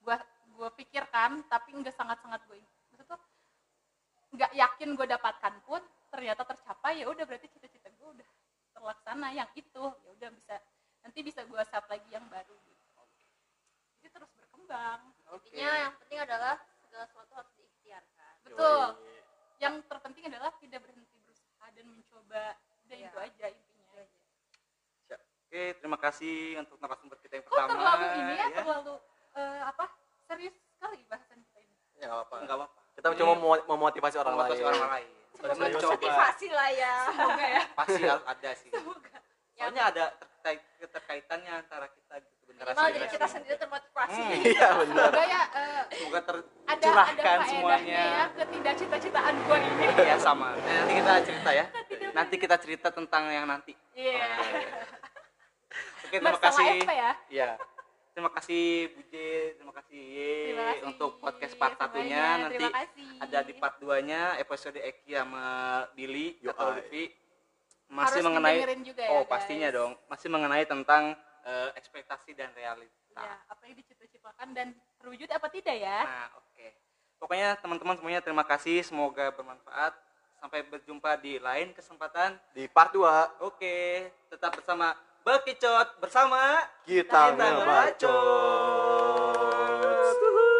gue gue pikirkan tapi nggak sangat-sangat gue maksud tuh nggak yakin gue dapatkan pun ternyata tercapai ya udah berarti cita-cita gue udah terlaksana yang itu. Ya udah bisa nanti bisa gue set lagi yang baru gitu. Jadi terus berkembang Intinya yang penting adalah segala sesuatu harus diikhtiarkan betul Yoi. yang terpenting adalah tidak berhenti berusaha dan mencoba udah Iya. itu aja intinya Oke, terima kasih untuk narasumber kita yang kok pertama. terlalu ini ya, terlalu eh, apa serius sekali bahasan kita ini Ya nggak apa-apa. Enggak apa-apa. Kita cuma mau memotivasi orang Memotivasi lain. orang lain. Bukan motivasi lah ya semoga ya Pasti harus ada sih. semoga Soalnya ada terkait keterkaitannya antara kita gitu minimal diri kita sendiri termotivasi Hmm. Iya benar. semoga ya eh, Semoga ada ada tercurahkan semuanya. ya ketidak cita-citaan gue ini Ya sama. Nanti kita cerita ya. Nanti kita cerita tentang yang nanti. iya Oke, terima bersama kasih. FP ya Iya. Terima kasih Bu J, terima kasih Ye terima kasih untuk podcast part satunya. Nanti ada di part 2-nya episode Eki sama Dili Yo, atau. Lutfi masih Harus mengenai juga ya, Oh, guys. pastinya dong. Masih mengenai tentang eh, ekspektasi dan realita. ya apa yang dicita-citakan dan terwujud apa tidak ya Nah, oke. Pokoknya teman-teman semuanya terima kasih, semoga bermanfaat. Sampai berjumpa di lain kesempatan. Di part 2 Oke, tetap bersama Bekicot bersama kita Kita ngebacot. ngebacot.